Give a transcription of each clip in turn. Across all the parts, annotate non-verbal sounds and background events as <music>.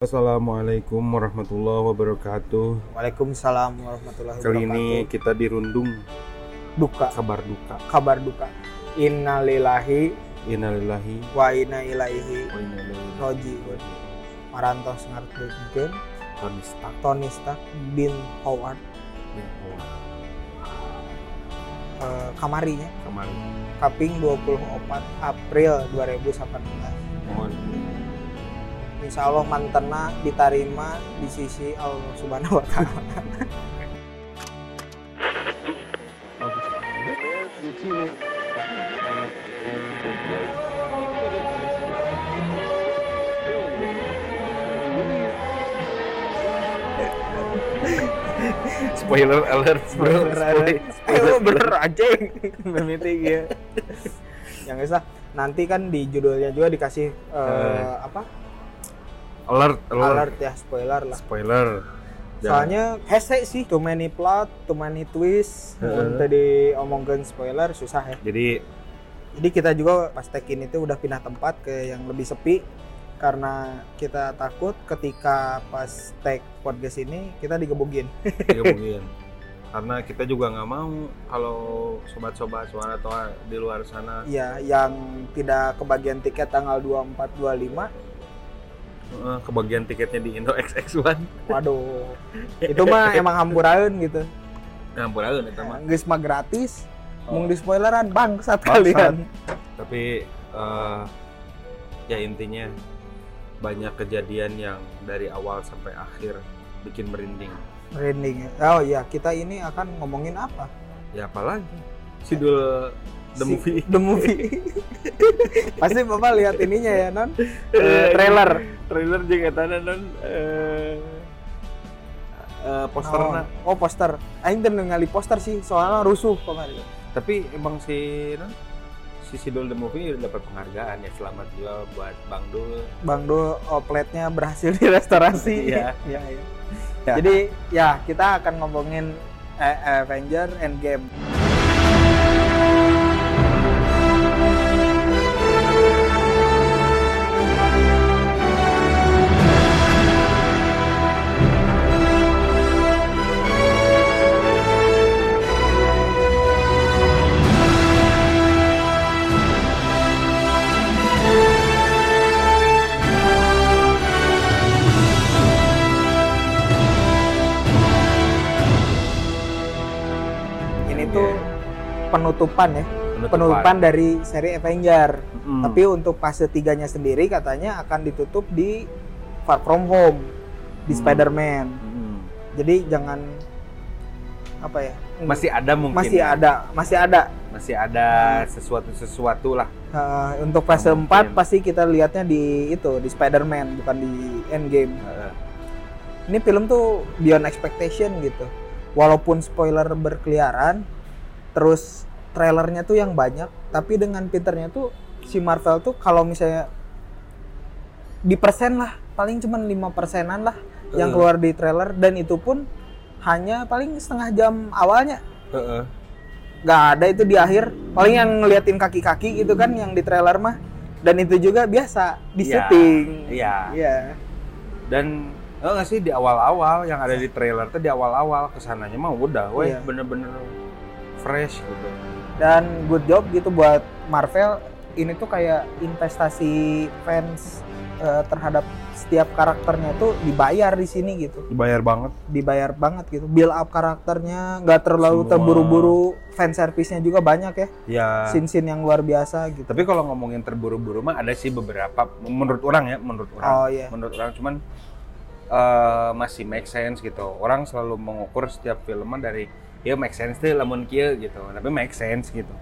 Assalamualaikum warahmatullahi wabarakatuh. Waalaikumsalam warahmatullahi Kali wabarakatuh. ini kita dirundung duka, kabar duka. kabar duka. Innalillahi Innalillahi wa inna ilaihi wa inna ilaihi rajiun. Marantos ngarteukeun Tony Stark Tony Stark bin Howard bin Howard. eh, kamarinya kemarin. kaping 24 April 2018. Mohon Insya Allah mantena diterima di sisi Allah Subhanahu wa taala. spoiler alert bro. Spoiler. Ayo bener aja mimiti ya. Yang bisa nanti kan di judulnya juga dikasih eh, Eh. apa? Alert, alert. Alert ya spoiler lah. Spoiler. Jangan- Soalnya hese sih too many plot, too many twist. Mun tadi omongkeun spoiler susah ya. Jadi Jadi kita juga pas tag ini tuh udah pindah tempat ke yang lebih sepi karena kita takut ketika pas tag podcast ini kita digebukin. <laughs> digabungin. Karena kita juga nggak mau kalau sobat-sobat suara atau di luar sana Ya, yang tidak kebagian tiket tanggal 24 25 eh, kebagian tiketnya di Indo XX1 Waduh, <laughs> itu mah emang hampuraun gitu. ngampurakeun eta mah. Geus mah gratis, Oh. mung di spoileran bangsat Bangsat. kalian. tapi eh, ya intinya banyak kejadian yang dari awal sampai akhir bikin merinding Merinding. ya. Oh iya, kita ini akan ngomongin apa? ya apalagi sidul the Si- movie The movie. <laughs> Pasti Bapak lihat ininya ya, Non. Eh, trailer. trailer jeung eta non eh eh, posterna Oh, oh, poster. Aing teu ningali poster sih, soalnya rusuh kemarin. tapi emang si non si sidul the movie dapat penghargaan ya selamat juga buat Bang Dul Bang Do opletnya berhasil <laughs> direstorasi. Iya. Iya, iya. Ya. Jadi ya kita akan ngomongin eh, Avenger Endgame. Penutupan ya, penutupan dari seri Avenger. Mm. Tapi untuk fase tiganya sendiri katanya akan ditutup di Far From Home di Hmm. Spider-Man. Mm. Jadi jangan apa ya? masih ada mungkin masih ya. ada, masih ada. masih ada sesuatu sesuatu lah Uh, untuk fase Mungkin. 4 pasti kita lihatnya di itu di Spider-Man bukan di Endgame. Heeh. Ini film tuh beyond expectation gitu. Walaupun spoiler berkeliaran, terus trailernya tuh yang banyak, tapi dengan pinternya tuh si Marvel tuh kalau misalnya di persen lah, paling cuman lima persenan lah yang Eh. keluar di trailer dan itu pun hanya paling setengah jam awalnya Heeh. nggak ada itu di akhir paling yang ngeliatin kaki-kaki gitu kan yang di trailer mah dan itu juga biasa di Iya, syuting iya. iya dan oh nggak sih di awal-awal yang ada di trailer tuh di awal-awal ke sananya mah udah weh Iya. bener-bener fresh gitu. Dan good job gitu buat Marvel. Ini tuh kayak investasi fans eh, terhadap setiap karakternya tuh dibayar di sini gitu. Dibayar banget. Dibayar banget gitu. Build up karakternya nggak terlalu Semua. terburu-buru. Fan service-nya juga banyak ya. Ya. Scene-scene yang luar biasa gitu. Tapi kalau ngomongin terburu-buru mah ada sih beberapa menurut orang ya menurut orang. Oh iya. Menurut orang cuman eh, masih make sense gitu. Orang selalu mengukur setiap film mah dari ya make sense tuh lamun kieu gitu tapi make sense gitu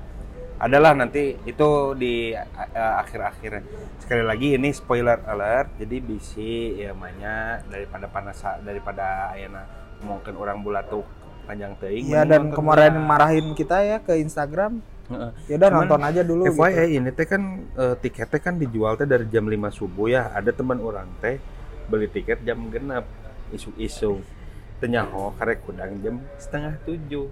adalah nanti itu di eh, akhir-akhir sekali lagi ini spoiler alert jadi bisi ya mahnya daripada panas daripada ayana mungkin orang bulatuk panjang Iya mending dan kemarin heula. marahin kita ya ke Instagram ya udah nonton aja dulu gitu. FYI ini teh kan eh, tiketnya kan dijual teh dari jam 5 subuh ya. Ada teman orang teh beli tiket jam genap isu-isu. Tenyaho karek kudang jam setengah tujuh.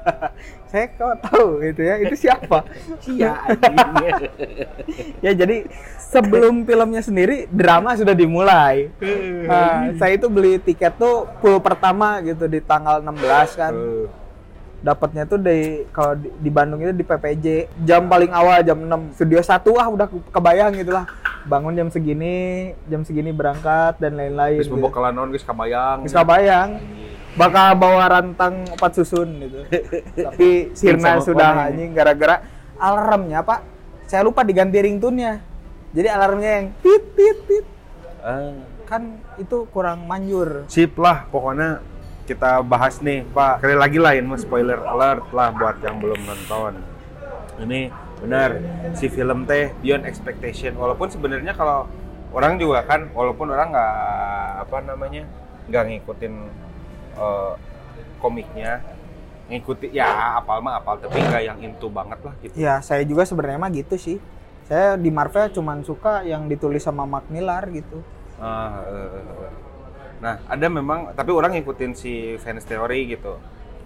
<laughs> Saya kok tahu itu ya, itu siapa? <laughs> Iya <laughs> ya jadi sebelum filmnya sendiri drama sudah dimulai. Nah, saya itu beli tiket tuh full pertama gitu di tanggal 16 kan. Dapatnya tuh di kalau di, di Bandung itu di PPJ jam paling awal jam 6 studio 1 ah udah kebayang gitu lah. Bangun jam segini jam segini berangkat dan lain-lain Geus gitu. membokalan naon geus kabayang. Geus kabayang bakal bawa rantang opat susun gitu. <laughs> Tapi Sirna sudah anjing gara-gara alarmnya pak. Saya lupa diganti ringtone-nya. Jadi alarmnya yang tit tit tit Ah. kan itu kurang manjur. Sip lah, pokoknya kita bahas nih, Pak. Sekali lagi lah ini mah spoiler alert lah buat yang belum nonton. Ini benar si film teh beyond expectation. Walaupun sebenarnya kalau orang juga kan, walaupun orang nggak apa namanya nggak ngikutin eh, komiknya, ngikuti ya apal mah apal tapi nggak yang into banget lah gitu. Ya, saya juga sebenarnya mah gitu sih. Saya di Marvel cuman suka yang ditulis sama Mark Millar gitu. Ah, eh, eh, eh. Nah, ada memang, tapi orang ngikutin si fans teori gitu.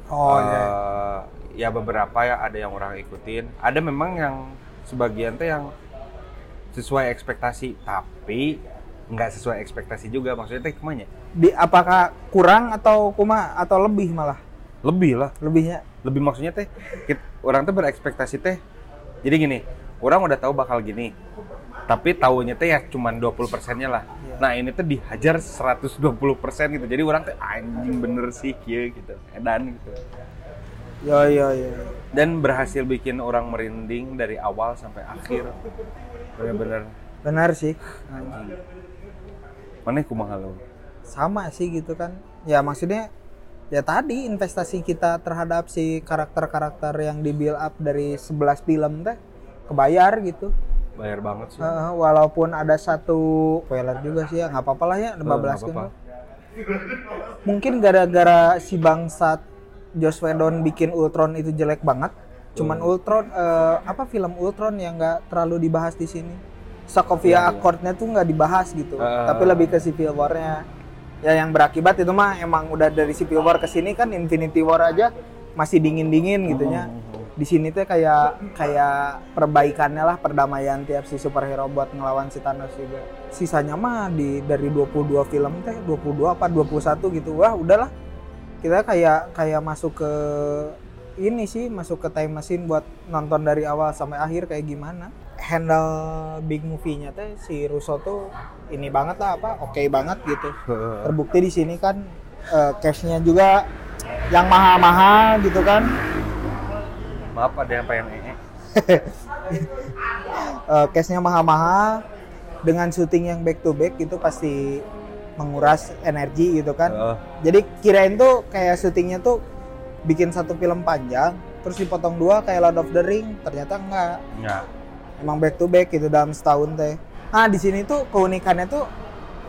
Oh Eh, ya beberapa ya ada yang orang ikutin. Ada memang yang sebagian teh yang sesuai ekspektasi, tapi nggak sesuai ekspektasi juga. Maksudnya teh ke mana? Di apakah kurang atau kuma atau lebih malah? Lebih lah, Lebihnya. lebih maksudnya teh orang tuh berekspektasi teh. Jadi gini, orang udah tahu bakal gini. Tapi tahunya teh ya cuman 20 persennya lah. Iya. Nah ini tuh dihajar 120 persen gitu. Jadi orang teh anjing bener sih kieu gitu. Edan gitu. Yo yo yo. dan berhasil bikin orang merinding dari awal sampai akhir bener-bener Benar sih. anjing mana kumaha lo Sama sih gitu kan. Ya maksudnya ya tadi investasi kita terhadap si karakter-karakter yang di build up dari 11 film teh kebayar gitu. Bayar banget sih Eh, walaupun ada satu spoiler juga sih ya nggak apa-apa lah ya 15 Eh, nggak kan. apa-apa. Mungkin gara-gara si bangsat Joss Whedon bikin Ultron itu jelek banget. Cuman Hmm. Ultron eh, apa film Ultron yang nggak terlalu dibahas di sini. Sokovia Iya, iya. Accord-nya tuh nggak dibahas gitu. Eh. Tapi lebih ke Civil War-nya. Ya yang berakibat itu mah emang udah dari Civil War ke sini kan Infinity War aja masih dingin-dingin gitu ya. Di sini tuh kayak kayak perbaikannya lah perdamaian tiap si superhero buat ngelawan si Thanos juga. Sisanya mah di dari 22 film teh 22 apa 21 gitu. Wah, udahlah. Kita kayak kayak masuk ke ini sih, masuk ke time machine buat nonton dari awal sampai akhir kayak gimana. Handle big movie-nya teh si Russo tuh ini banget lah apa? Oke banget gitu. <laughs> Terbukti di sini kan eh, cash-nya juga yang mahal-mahal gitu kan. Maaf ada yang pengen <laughs> ee uh, case-nya mahal-mahal dengan syuting yang back to back gitu pasti menguras energi gitu kan. Heeh. Jadi kirain tuh kayak syutingnya tuh bikin satu film panjang terus dipotong dua kayak Lord of the Ring, ternyata enggak. ya Emang back to back gitu dalam setahun teh. Nah, di sini tuh keunikannya tuh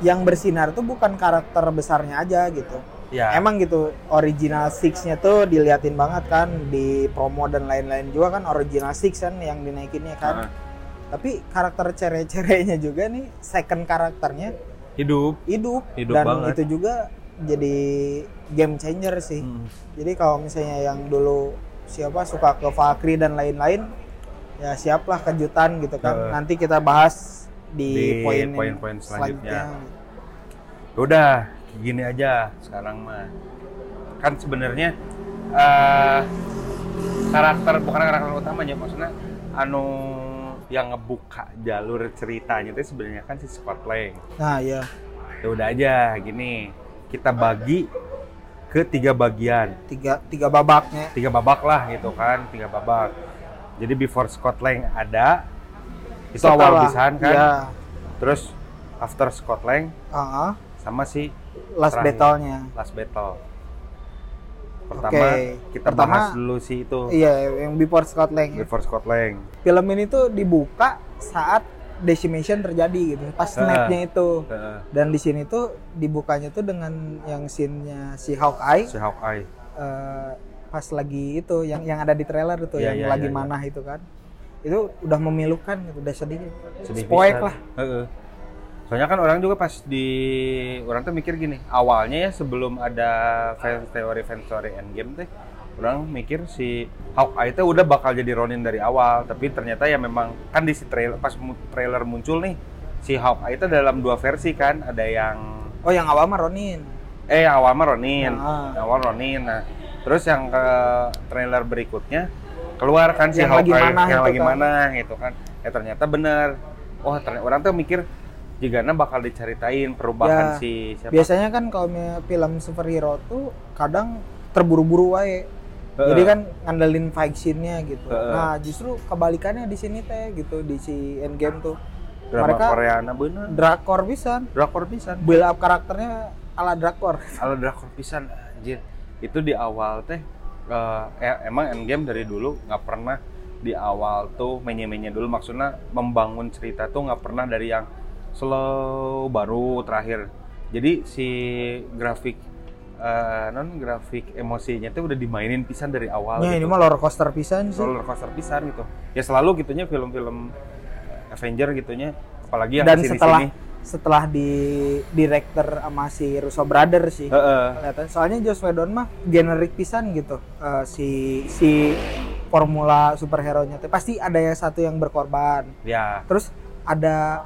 yang bersinar tuh bukan karakter besarnya aja gitu. Ya Emang gitu original Six-nya tuh diliatin banget kan di promo dan lain-lain juga kan original Six kan yang dinaikinnya kan. Heeh. Tapi karakter cere-cerenya juga nih second karakternya hidup hidup, Hidup dan banget. itu juga jadi game changer sih. Hmm. Jadi kalau misalnya yang dulu siapa suka ke Valkyrie dan lain-lain ya siaplah kejutan gitu kan. Eh. Nanti kita bahas di, Di poin poin-poin selanjutnya. selanjutnya. udah gini aja sekarang mah kan sebenarnya eh karakter bukan karakter utamanya maksudnya anu yang ngebuka jalur ceritanya itu sebenarnya kan si Scott Lang Nah, ya. ya udah aja gini kita bagi ke tiga bagian Tiga tiga babaknya. tiga babak lah gitu kan tiga babak jadi before Scott Lang ada itu awal pisan kan Ya. terus after Scott Lang Ah, ah. sama si last Terakhir. battle-nya. last battle pertama Oke. kita Pertama, bahas dulu sih itu Iya, yang before Scott Lang. before Scott Lang Film ini tuh dibuka saat decimation terjadi gitu. Pas snapnya itu. Dan di sini tuh dibukanya tuh dengan yang scene-nya si Hawkeye si Hawkeye eh, pas lagi itu yang yang ada di trailer itu Iya, yang iya, lagi iya, iya. manah itu kan. Itu udah memilukan gitu, udah sedih. sedih pisan. lah. Heeh. Soalnya kan orang juga pas di orang tuh mikir gini, awalnya ya sebelum ada fans teori fans teori endgame teh, orang mikir si Hawkeye itu udah bakal jadi Ronin dari awal, tapi ternyata ya memang kan di si trailer pas trailer muncul nih si Hawkeye itu dalam dua versi kan, ada yang Oh yang awal mah Ronin. eh yang awal mah Ronin, Ah. yang awal Ronin. Nah, terus yang ke trailer berikutnya keluar kan si Yang lagi Hawkeye mana yang lagi kan. mana gitu kan. Ya ternyata bener. Oh, ternyata orang tuh mikir jigana bakal diceritain perubahan Ya, si siapa. Biasanya kan kalau film superhero tuh kadang terburu-buru wae. Heeh. Jadi kan ngandelin fight scene-nya gitu. Heeh. Nah, justru kebalikannya di sini teh gitu di si Endgame tuh. drama mereka- Korea nah bener. Drakor pisan. Drakor pisan. Build up karakternya ala drakor. <laughs> Kalau drakor pisan anjir. Itu di awal teh eh, eh, emang Endgame dari dulu nggak pernah di awal tuh menye-menye dulu maksudnya membangun cerita tuh nggak pernah dari yang slow baru terakhir. Jadi si grafik eh, non grafik emosinya tuh udah dimainin pisan dari awal. Ya gitu. ini mah roller coaster pisan sih. roller coaster pisan gitu. Ya selalu gitunya film-film Avenger gitunya apalagi yang Dan setelah sini. setelah di director sama si Russo Brother sih. kelihatan soalnya Joss Whedon mah generik pisan gitu Eh, si si formula superhero nya pasti ada yang satu yang berkorban ya terus ada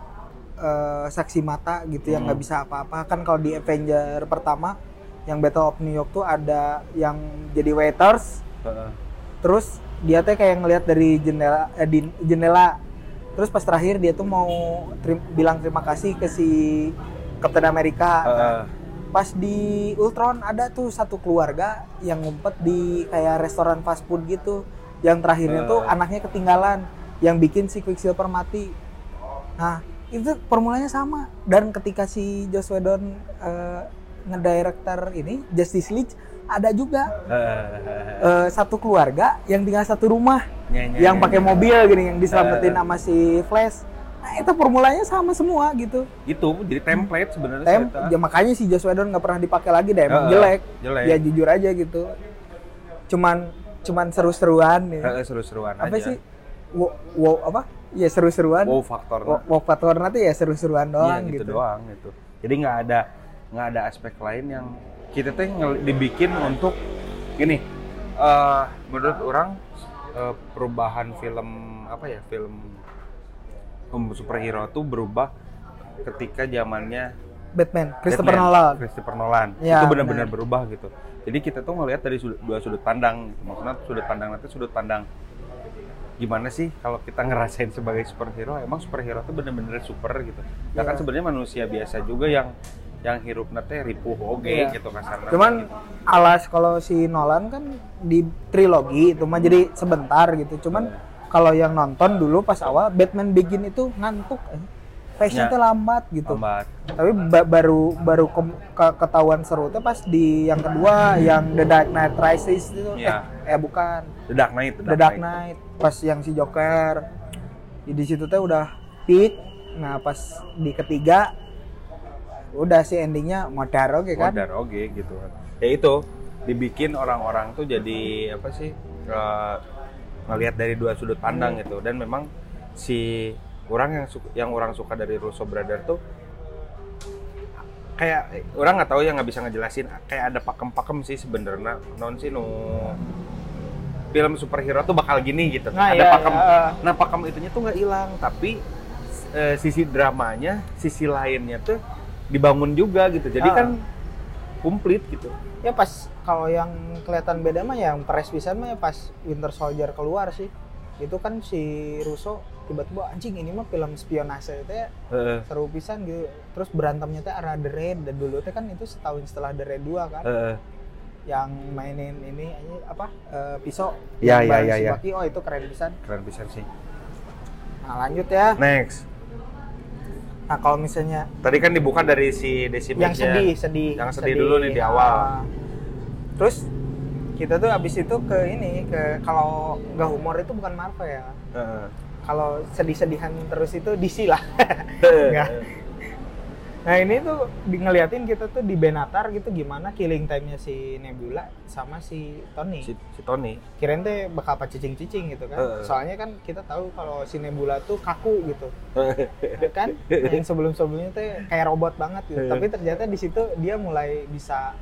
eh, saksi mata gitu yang nggak Hmm. bisa apa-apa kan kalau di Avenger pertama yang Battle of New York tuh ada yang jadi waiters heeh. terus dia teh kayak ngelihat dari jendela eh, di jendela terus pas terakhir dia tuh mau terim- bilang terima kasih ke si Captain America Heeh. pas di Ultron ada tuh satu keluarga yang ngumpet di kayak restoran fast food gitu yang terakhirnya tuh Eh. anaknya ketinggalan yang bikin si Quicksilver mati nah itu formulanya sama dan ketika si Joss Whedon eh, ngedirector ini Justice League ada juga eh, satu keluarga yang tinggal satu rumah Nya, nya, yang pakai mobil gini yang diselamatin Eh. sama si Flash nah itu formulanya sama semua gitu itu jadi template sebenarnya Tem, ya makanya si Joss Whedon nggak pernah dipakai lagi deh, emang Heeh, jelek. jelek. Ya jujur aja gitu. Cuman cuman seru-seruan ya. Seru-seruan apa aja. sih? Wow, wow apa? Ya seru-seruan. wow faktor Wow, faktor nanti ya seruan doang Iya, gitu. gitu doang gitu jadi nggak ada nggak ada aspek lain yang kita tuh ngel- dibikin untuk gini eh menurut orang eh, perubahan film apa ya film um, superhero tuh berubah ketika zamannya Batman, Christopher Batman, Nolan. Christopher Nolan Ya, itu benar-benar benar. berubah gitu jadi kita tuh ngelihat dari sudut, dua sudut pandang gitu. maksudnya sudut pandang nanti sudut pandang gimana sih kalau kita ngerasain sebagai superhero emang superhero tuh bener-bener super gitu ya kan Iya. sebenarnya manusia biasa juga yang yang hirup nate ripuh oge Iya. gitu kasarnya Cuman gitu. alas kalau si Nolan kan di trilogi itu mah jadi sebentar gitu. Cuman Iya. kalau yang nonton dulu pas awal Batman Begin itu ngantuk. Fashion Ya. teh lambat gitu. lambat tapi ba- baru baru ke- ke- ketahuan seru tuh pas di yang kedua yang The Dark Knight Rises itu Iya. eh, eh bukan The Dark Knight The Dark Knight pas yang si Joker. Di situ teh udah peak nah pas di ketiga udah si endingnya modar oke kan? Modar oge gitu. Ya itu dibikin orang-orang tuh jadi apa sih ngelihat dari dua sudut pandang gitu. Dan memang si orang yang suka, yang orang suka dari Russo Brother tuh kayak orang nggak tahu ya nggak bisa ngejelasin. Kayak ada pakem-pakem sih sebenarnya. Non sih nu film superhero tuh bakal gini gitu. Nah, ada iya, pakem iya. nah pakem itunya tuh nggak hilang tapi eh, sisi dramanya sisi lainnya tuh dibangun juga gitu. Jadi Ah. kan komplit gitu. Ya pas kalau yang kelihatan beda mah yang press pisan mah ya pas Winter Soldier keluar sih. Itu kan si Russo tiba-tiba anjing ini mah film spionase itu ya Heeh, seru pisan gitu. Terus berantemnya teh arah The Raid dan dulu teh kan itu setahun setelah The Raid 2 kan. Heeh. Yang mainin ini apa eh, pisau Ya, ya, ya, ya. Oh itu keren pisan keren bisa sih nah lanjut ya next nah kalau misalnya tadi kan dibuka dari si Desi yang sedih sedih Yang sedih dulu nih di awal. Ah. terus kita tuh abis itu ke ini ke kalau nggak humor itu bukan Marvel ya Heeh. kalau sedih-sedihan terus itu DC lah. <laughs> Nggak. Nah ini tuh di ngeliatin kita tuh di Benatar gitu gimana killing time-nya si Nebula sama si Tony. si, si Tony Kirain teh bakal apa cicing-cicing gitu kan. Heeh. Soalnya kan kita tahu kalau si Nebula tuh kaku gitu. Ya kan? Yang sebelum-sebelumnya teh kayak robot banget gitu. Tapi ternyata di situ dia mulai bisa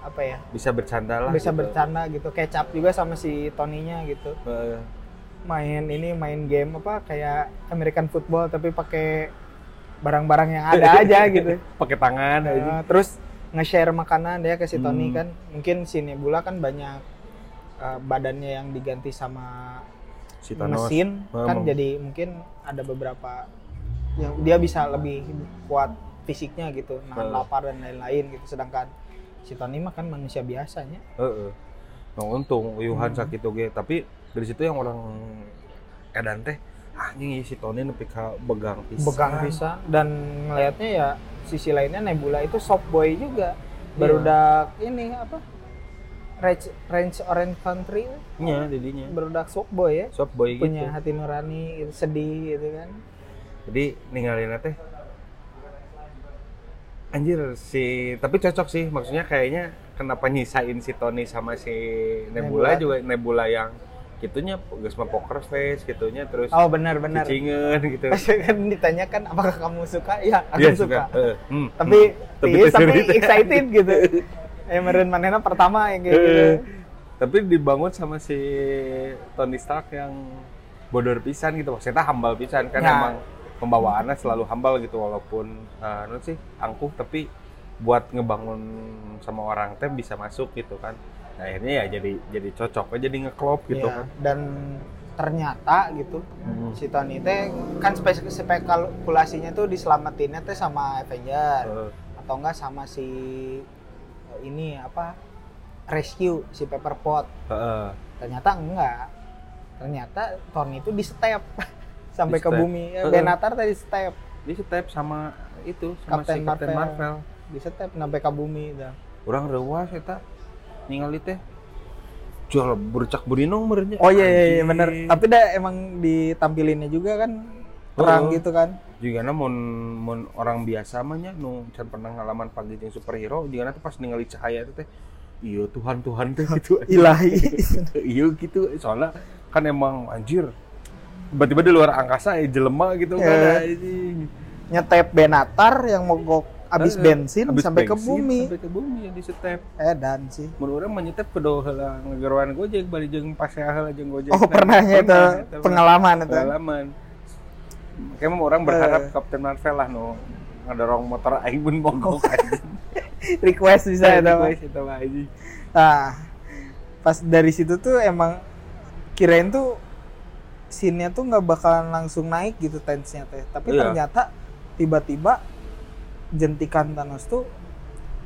apa ya? bisa bercanda lah bisa gitu. bercanda gitu. Kecap juga sama si Tony-nya gitu. Eh, Main ini main game apa kayak American football tapi pakai barang-barang yang ada aja <laughs> gitu. pakai tangan aja. Nah, terus nge-share makanan ya ke si Tony Hmm. kan. Mungkin si Nebula kan banyak uh, badannya yang diganti sama si Thanos mesin kan Hmm. jadi mungkin ada beberapa yang dia bisa lebih kuat fisiknya gitu, nahan Hmm. lapar dan lain-lain gitu. Sedangkan si Tony mah kan manusia biasanya. Heeh. Nah, untung uyuhan Hmm. sakit oge, tapi dari situ yang orang edan teh anjing si Tony nepi ka begang pisan. Begang pisan dan ngelihatnya ya sisi lainnya Nebula itu soft boy juga. Iya. Barudak ini apa? Range, range Orange Country Nya didinya. barudak soft boy ya. Soft boy gitu. punya hati nurani gitu, sedih gitu kan Jadi ninggalin teh Anjir si tapi cocok sih maksudnya kayaknya kenapa nyisain si Tony sama si Nebula, Nebula. juga Nebula yang gitunya geus mah poker face gitunya terus oh benar benar. Cicingan gitu. <laughs> kan ditanyakan apakah kamu suka? Ya aku Iya, suka, Eh, hmm, tapi hmm. tapi, tapi excited gitu. <laughs> Ya meren manena pertama yang kayak gitu. Eh, tapi dibangun sama si Tony Stark yang bodor pisan gitu. Maksudnya hambal pisan kan Ya. emang pembawaannya selalu hambal gitu. Walaupun anu sih angkuh tapi buat ngebangun sama orang teh bisa masuk gitu kan. nah, akhirnya ya jadi jadi cocok jadi ngeklop gitu Ya, kan dan ternyata gitu Hmm. si Tony teh kan spek spekulasinya tuh diselamatinnya teh sama Avenger Eh, atau enggak sama si ini apa rescue si Pepperpot heeh. ternyata enggak ternyata Tony itu di step <laughs> sampai ke Di-step. bumi ya, Heeh. Benatar tadi step dia step sama itu sama Captain si Captain Marvel. Marvel, di step sampai ke bumi dah orang reuas eta ningali teh. Jual bercak berinong merenya oh iya iya, iya bener. Tapi dah emang ditampilinnya juga kan terang Heeh. gitu kan. Juga na mun mun orang biasa mah nya nu can pernah ngalaman pagi jeung superhero juga na teh pas ningali cahaya itu teh iya Tuhan Tuhan teh gitu. <laughs> Ilahi. <laughs> Iya gitu. Soalnya kan emang anjir tiba-tiba di luar angkasa ya jelema gitu kan Eh. anjing. Nyetep Benatar yang mogok abis Eh, bensin abis sampai ke bensin, bumi. sampai ke bumi yang di step eh dan sih. Mun urang mah nyetep kudu heula ngegeroan Gojek bari jeung pas heula jeung Gojek. Oh pernah ya itu pengalaman itu pengalaman. Kayak mah orang berharap Eh. Captain Marvel lah nu ngedorong motor aing pun mogok <laughs> request bisa itu mah. Request mah anjing. Nah, pas dari situ tuh emang kirain tuh scene-nya tuh nggak bakalan langsung naik gitu tense-nya teh. Tapi Iya. ternyata tiba-tiba jentikan Thanos tuh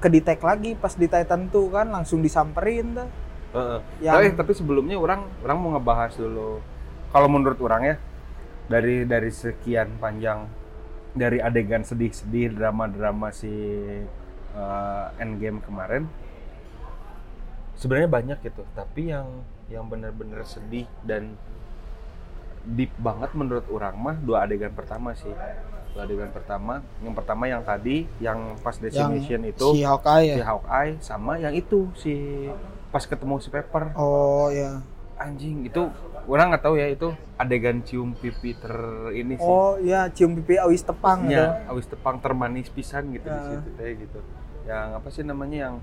kedetek lagi pas di Titan tuh kan langsung disamperin tuh. Heeh. Yang- Tapi, tapi sebelumnya orang orang mau ngebahas dulu. Kalau menurut orang ya dari dari sekian panjang dari adegan sedih-sedih drama-drama si uh, Endgame kemarin sebenarnya banyak gitu. Tapi yang yang benar-benar sedih dan deep banget menurut orang mah dua adegan pertama sih. Dua adegan pertama. Yang pertama yang tadi yang pas destination itu si Hawkeye si ya. Hawkeye sama yang itu si pas ketemu si Pepper Oh ya. anjing itu orang nggak tahu ya itu adegan cium pipi ter ini sih Oh ya cium pipi awis tepang gitu. ya awis tepang termanis pisan gitu di Ya. situ teh gitu yang apa sih namanya yang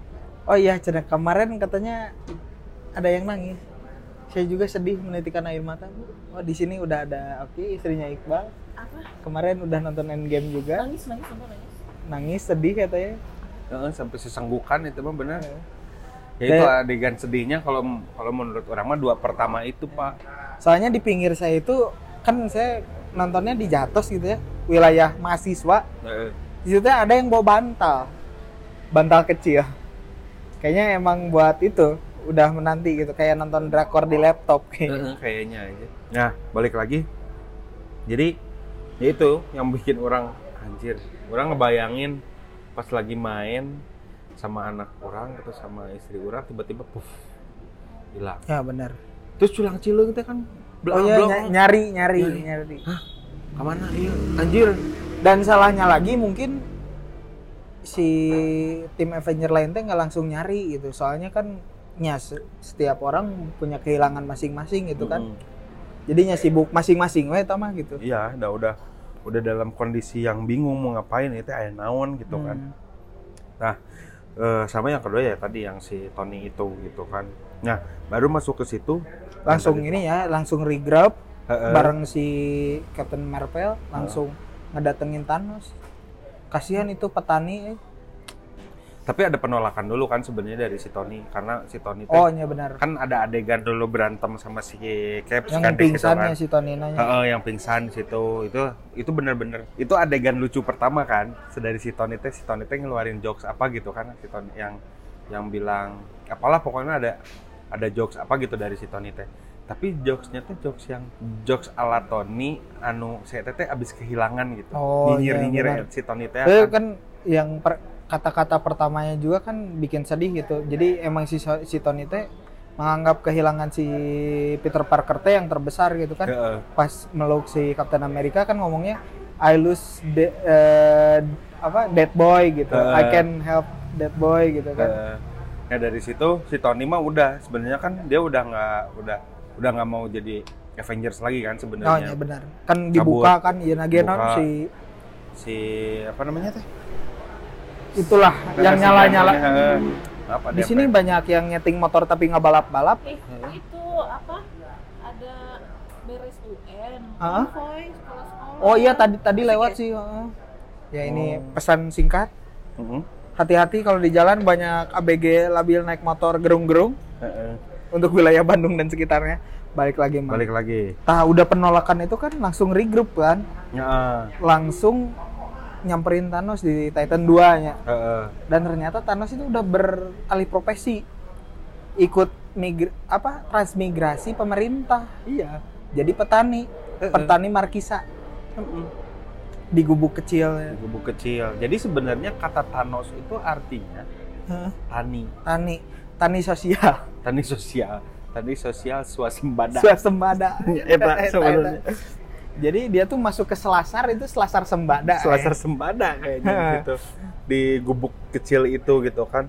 Oh iya, cerita kemarin katanya ada yang nangis. Saya juga sedih menitikan air mata. Bu. Oh di sini udah ada Oki istrinya Iqbal. Apa Kemarin udah nonton Endgame juga. nangis nangis nonton nangis Nangis sedih katanya. eh, sampai sesenggukan itu mah benar Eh. ya itu adegan sedihnya kalau kalau menurut orang mah dua pertama itu pak Soalnya di pinggir saya itu kan saya nontonnya di Jatos gitu ya, wilayah mahasiswa. Di situ ada yang bawa bantal. Bantal kecil. Kayaknya emang buat itu udah menanti gitu kayak nonton drakor di laptop kayaknya. kayaknya aja nah balik lagi jadi ya itu yang bikin orang anjir orang ngebayangin pas lagi main sama anak orang atau sama istri orang tiba-tiba puff hilang Ya benar. terus culang cileng teh kan Oh iya ny- nyari nyari Nyari. nyari. ke mana iya anjir Dan salahnya lagi mungkin si tim Avenger lain teh nggak langsung nyari gitu soalnya kan ya se- setiap orang punya kehilangan masing-masing gitu kan Mm-mm. Jadinya sibuk masing-masing we mah gitu Iya, udah udah udah dalam kondisi yang bingung mau ngapain itu aya naon gitu kan. Hmm. Nah, eh, sama yang kedua ya tadi yang si Tony itu gitu kan. Nah, baru masuk ke situ langsung ini ya langsung regrab bareng si Captain Marvel langsung ngedatengin Thanos kasihan itu petani eh. Tapi ada penolakan dulu kan sebenarnya dari si Tony karena si Tony teh oh iya benar kan ada adegan dulu berantem sama si Caps yang kan pingsannya kan. si Tony nanya Heeh, yang pingsan situ itu itu bener-bener itu adegan lucu pertama kan sedari si Tony teh si Tony teh ngeluarin jokes apa gitu kan si Tony yang yang bilang apalah pokoknya ada ada jokes apa gitu dari si Tony teh tapi jokesnya teh jokes yang jokes ala Tony anu saya teh abis kehilangan gitu Oh, nyinyir iya, nyinyir benar. si Tony teh Itu kan. kan yang per- kata-kata pertamanya juga kan bikin sedih gitu. Jadi emang si si Tony teh menganggap kehilangan si Peter Parker teh yang terbesar gitu kan. Pas meluk si Captain America kan ngomongnya I lose de- eh, apa dead boy gitu. Eh. I can help dead boy gitu kan. Eh, nah dari situ si Tony mah udah sebenarnya kan dia udah nggak udah udah nggak mau jadi Avengers lagi kan Oh sebenarnya iya benar. Kan dibuka kan iya nageun Buka. si si apa namanya teh itulah yang nyala-nyala. Heeh. apa Di sini banyak yang nyeting motor tapi nggak balap-balap. Eh, itu apa? Ada beres UN. Hah? Voice kalau sekolah. Oh iya tadi tadi lewat sih. heeh. Ya ini Oh. pesan singkat. Heeh. Hati-hati kalau di jalan banyak ABG labil naik motor gerung-gerung untuk wilayah Bandung dan sekitarnya. Balik lagi Mang. balik lagi Tah udah penolakan itu kan langsung regroup kan, Heeh. langsung nyamperin Thanos di Titan 2 nya. Heeh. Dan ternyata Thanos itu udah beralih profesi. Ikut migr apa transmigrasi pemerintah. Iya. Jadi petani, Heeh. petani markisa di gubuk kecil. Di gubuk kecil jadi sebenarnya kata Thanos itu artinya Heeh. tani Tani, tani sosial. tani sosial tani sosial swasembada Swasembada. <laughs> Eta sebenarnya. Jadi dia tuh masuk ke selasar itu selasar sembada. selasar eh. sembada kayaknya <laughs> gitu di gubuk kecil itu gitu kan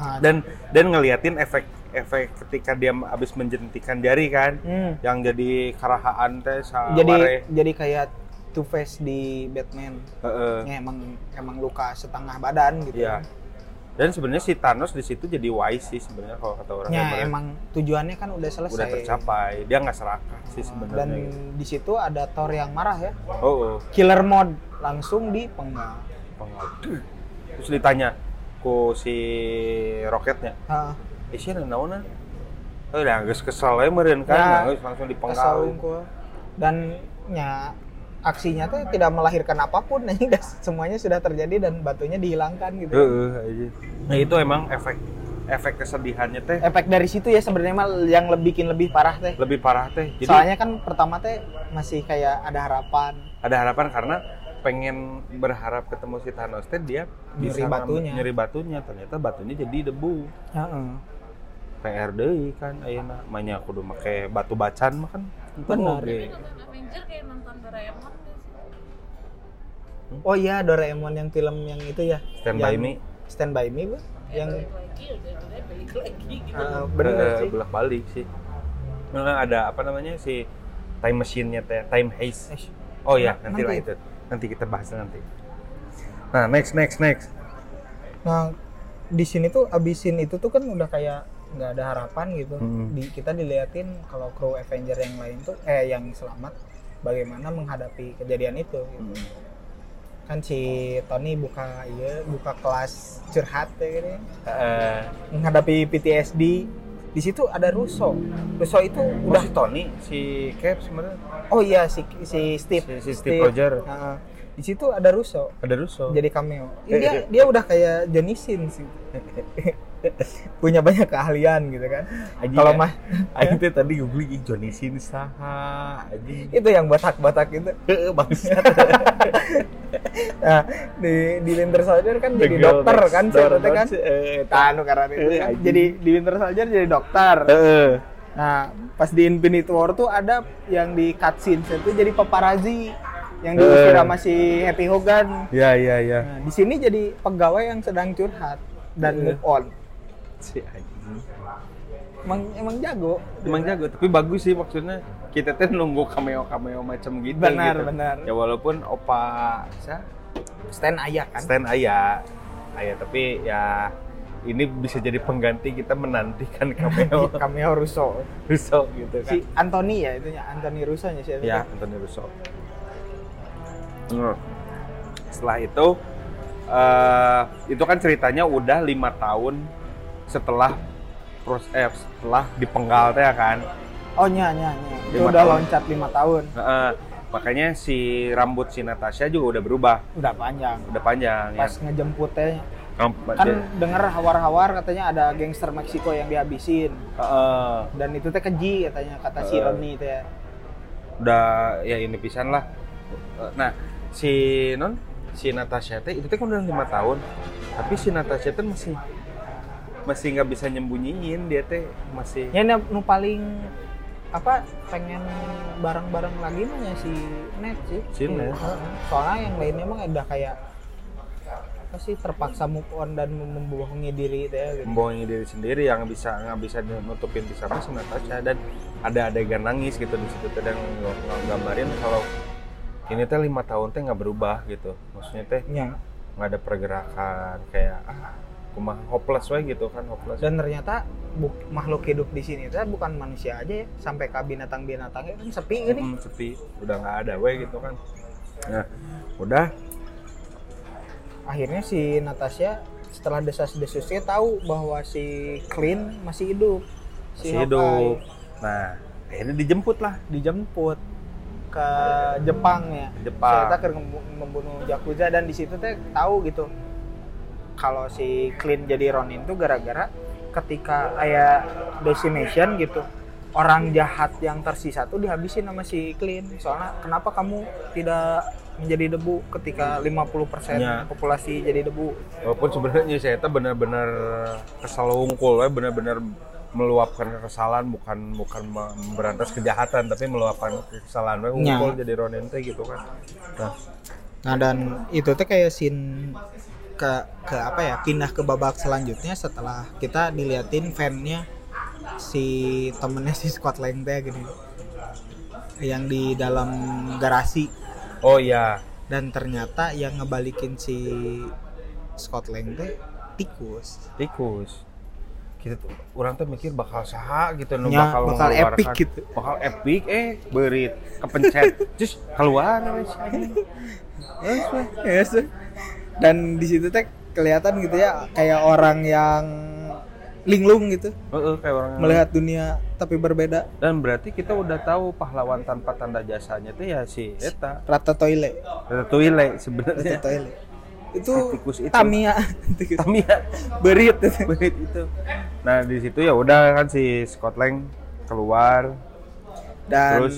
Ah, dan dan ngeliatin efek efek ketika dia habis menjentikan jari kan hmm. yang jadi karahaan teh Jadi ware. jadi kayak Two Face di Batman. Heeh. Ya, emang emang luka setengah badan gitu. Iya. Dan sebenarnya si Thanos di situ jadi wise sih sebenarnya kalau kata orang Ya, emang tujuannya kan udah selesai. udah tercapai. Dia nggak serakah sih Dan sebenarnya. gitu. di situ ada Thor yang marah ya. Oh, oh. Killer mode langsung dipenggal. Pengal- Terus ditanya ku si roketnya, Heeh. "Eh, sih naon Oh, udah geus kesel we meureun kan, Ya, langsung dipenggal. unggul. Dan ya aksinya tuh tidak melahirkan apa pun <laughs> nih. Semuanya sudah terjadi dan batunya dihilangkan gitu. Heeh, aja. Nah, itu emang efek efek kesedihannya teh Efek dari situ ya sebenarnya mah yang lebih bikin lebih parah teh. lebih parah teh. Jadi Soalnya kan pertama teh masih kayak ada harapan. ada harapan karena pengen berharap ketemu si Thanos teh dia Nyeri batunya. nyeri batunya ternyata batunya jadi debu Heeh. PR deui kan ayeuna manya kudu make batu bacan mah kan Avenger kayak Doraemon sih. Oh iya Doraemon yang film yang itu ya. Stand by Yang- me Stand by me, Bu. Yang Balik lagi udah udah balik lagi gitu. eh, bener Eh, sih. bolak balik sih Memang ada apa namanya si time machine-nya teh time haze Eh, oh ya Nah, nanti lah nanti. itu nanti kita bahas nanti nah next next next Nah, di sini tuh abisin itu tuh kan udah kayak nggak ada harapan gitu. Hmm. Di, kita diliatin kalau kru Avenger yang lain tuh eh yang selamat bagaimana menghadapi kejadian itu. gitu. Hmm. Kan si Tony buka iya buka kelas curhat ya gitu. Eh, Menghadapi PTSD. Di situ ada Russo. Russo itu udah udah si Tony si Cap sebenarnya oh iya si si Steve Si- si Steve Rogers. Heeh. di situ ada Russo ada Russo jadi cameo. Dia dia udah kayak Johnny Sins sih. <laughs> Punya banyak keahlian gitu kan. Kalau ya. mah <laughs> Aing teh tadi googling ih Johnny Sin saha anjing. itu yang batak-batak itu. <laughs> Heeh bangsat. <laughs> Nah, di di Winter Soldier kan The jadi dokter kan saya kan. eh, Tanu karena itu Eh, kan. Jadi di Winter Soldier jadi dokter. Heeh. Nah, pas di Infinity War tuh ada yang di cutscene itu jadi paparazzi. yang diusir Eh. sama si Happy Hogan. Ya ya ya. Nah, di sini jadi pegawai yang sedang curhat dan Eh. move on. Si anjing. Emang emang jago. Emang jago, tapi bagus sih maksudnya kita tuh nunggu cameo cameo macam gitu. Benar, gitu. benar. Ya walaupun opa sa Stand ayah kan. stand ayah, ayah tapi ya ini bisa jadi pengganti kita menantikan <laughs> cameo Cameo Russo. Russo gitu kan. Si Anthony ya itunya, Anthony Russo nya sih. Ya, Anthony Russo. Hmm. Setelah itu, eh itu kan ceritanya udah lima tahun setelah pros eh, setelah dipenggal teh ya kan. Oh nya nya nya. Itu udah tahun. loncat lima tahun. Heeh. makanya si rambut si Natasha juga udah berubah, Udah panjang. udah panjang Pas ya. ngejemput teh Kan, denger hawar-hawar katanya ada gangster Meksiko yang dihabisin Heeh. dan itu teh keji katanya kata si Eh. Roni teh. udah ya ini pisan lah. Nah, si non si Natasha teh itu teh kan udah lima tahun, tapi si Natasha teh masih masih nggak bisa nyembunyiin dia teh masih Ya nu nu paling apa pengen bareng-bareng lagi mah ya si Net sih. Si Net. Soalnya yang lainnya emang udah kayak apa sih terpaksa move on dan mem- membohongi diri teh gitu. membohongi diri sendiri yang bisa nggak bisa nutupin bisa sama si Natasha dan ada adegan nangis gitu di situ teh dan ng- nggambarin kalau ini teh lima tahun teh nggak berubah gitu maksudnya teh Ya. nggak ada pergerakan kayak ah kumah hopeless we gitu kan hopeless. Dan ternyata buk- makhluk hidup di sini teh bukan manusia aja ya, sampai ke binatang-binatangnya kan sepi gini. Hmm, sepi. Udah nggak ada we gitu kan. Nah udah. Akhirnya si Natasha setelah desas-desusnya tahu bahwa si Clean masih hidup. Si masih hidup. Nah akhirnya dijemput lah dijemput. Ke Jepang ya. Jepang. Saya ke membunuh Yakuza dan di situ teh tahu gitu kalau si Clean jadi Ronin tuh gara-gara ketika kayak decimation gitu orang jahat yang tersisa tuh dihabisin sama si Clean soalnya kenapa kamu tidak menjadi debu ketika 50% Ya. populasi jadi debu? Walaupun sebenarnya saya itu benar-benar kesal wungkul ya benar-benar meluapkan kekesalan bukan bukan me- memberantas kejahatan tapi meluapkan kesalahan wungkul jadi Ronin teh gitu kan. Nah. Nah dan itu tuh kayak scene ke ke apa ya pindah ke babak selanjutnya setelah kita diliatin fannya si temennya si Scott Lang teh gini yang di dalam garasi oh iya dan ternyata yang ngebalikin si Scott Lang teh tikus tikus kita tuh orang tuh mikir bakal saha gitu nu Ya, bakal bakal epic gitu. bakal epic eh berit kepencet <laughs> terus keluar wes anjing. Wes, wes. yes. Dan di situ teh kelihatan gitu ya kayak orang yang linglung gitu. Heeh, kayak orang yang- melihat dunia tapi berbeda. Dan berarti kita udah tahu pahlawan tanpa tanda jasanya tuh ya si Eta. Rata toilet Ratatouille sebenarnya. Rata toilet itu tikus itu. Tamiya. <laughs> Tikus. Tamiya. <laughs> Berit. Berit itu. Nah di situ ya udah kan si Scott Lang keluar dan Terus?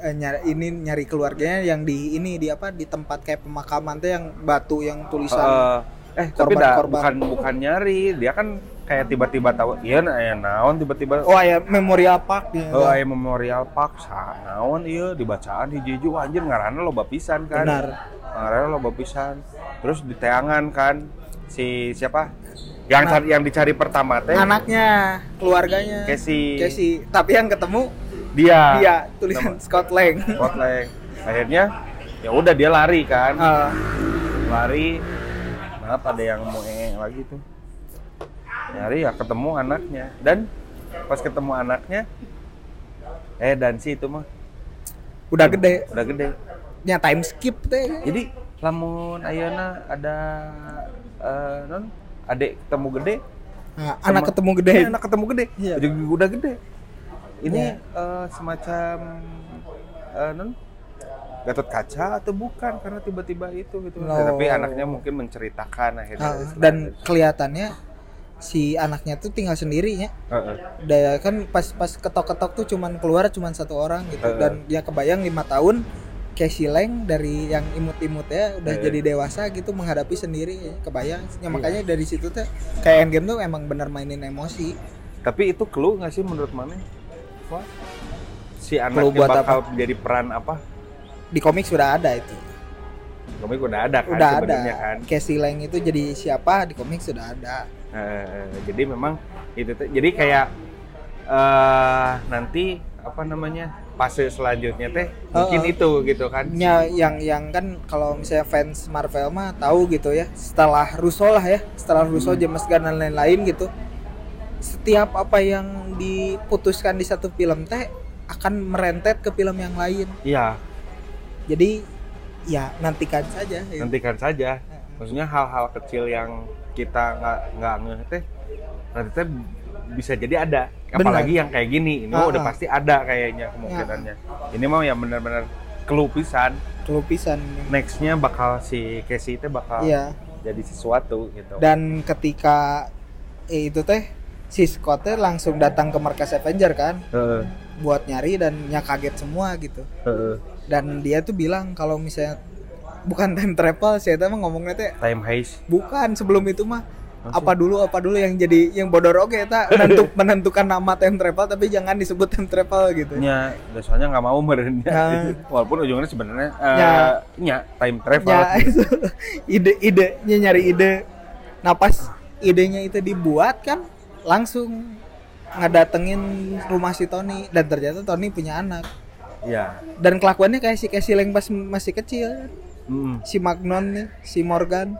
eh, nyari ini nyari keluarganya yang di ini di apa di tempat kayak pemakaman tuh yang batu yang tulisan Eh, eh tapi dah Korban-korban. bukan bukan nyari dia kan kayak tiba-tiba tahu iya nah, ya naon tiba-tiba oh ya memorial park ya Oh, aya Memorial Park sa naon iya dibacaan hiji-hiji wah anjir ngaranna loba pisan kan. benar Ngaranna loba pisan. Terus di teangan kan si siapa? Yang cari- yang dicari pertama teh anaknya keluarganya Casey. Casey tapi yang ketemu Dia. dia tulisan Scott Lang Scott Lang. Akhirnya ya udah dia lari kan. Ah, Lari. Maaf ada yang mau ee lagi tuh. Nyari ya ketemu anaknya dan pas ketemu anaknya eh dan si itu mah udah gede udah gede nya time skip teh jadi lamun ayeuna ada eh non adik ketemu gede Nah, sama- anak ketemu gede anak ketemu gede Iya. jadi udah gede ini Iya. eh, semacam eh, non Gatot kaca atau bukan? Karena tiba-tiba itu gitu. No. tapi anaknya mungkin menceritakan akhirnya Ah, dan kelihatannya si anaknya tuh tinggal sendiri ya. Heeh. Daya kan pas pas ketok-ketok tuh cuman keluar cuman satu orang gitu. Heeh. dan dia kebayang lima tahun Casey Lang dari yang imut-imut ya udah jadi dewasa gitu menghadapi sendiri ya, kebayang ya, makanya dari situ tuh kayak endgame tuh emang bener mainin emosi. Tapi itu clue nggak sih menurut mana si Clue anaknya buat bakal menjadi peran apa? Di komik sudah ada itu. Komik udah ada kan udah ada. kan? Casey Lang itu jadi siapa? Di komik sudah ada. Eh, jadi memang itu tuh jadi kayak eh nanti apa namanya fase selanjutnya teh mungkin Heeh. itu gitu kan? Ya, yang yang kan kalau misalnya fans Marvel mah tahu gitu ya setelah Russo lah ya setelah Russo Hmm. James Gunn dan lain-lain gitu setiap apa yang diputuskan di satu film teh akan merentet ke film yang lain. Iya. Jadi ya nantikan saja ya. nantikan saja. Maksudnya hal-hal kecil yang kita nggak nggak ngeh teh nanti teh bisa jadi ada. Apalagi yang kayak gini ini Ah, udah ah. pasti ada kayaknya kemungkinannya. Ini mau yang benar-benar kelupisan kelupisan nextnya bakal si Casey teh bakal iya. jadi sesuatu gitu. Dan ketika eh, itu teh si Scott langsung datang ke markas Avenger kan? Heeh, buat nyari dan nya kaget semua gitu. Heeh. dan dia tuh bilang kalau misalnya bukan <laughs> time travel saya tuh emang ngomongnya teh time heist. Bukan sebelum itu mah Maksud- apa dulu apa dulu yang jadi yang bodor oke ta? <laughs> Menentuk, menentukan nama time travel tapi jangan disebut time travel gitu. Nya biasanya nggak mau merenya Nah. <laughs> walaupun ujungnya sebenarnya eh, Ya. time travel. Ya itu ide idenya nyari ide. Nah pas idenya itu dibuat kan langsung ngedatengin rumah si Tony. Dan ternyata Tony punya anak. Ya dan kelakuannya kayak si Casey Lang pas masih kecil. Mm. si Magnon nih, si Morgan.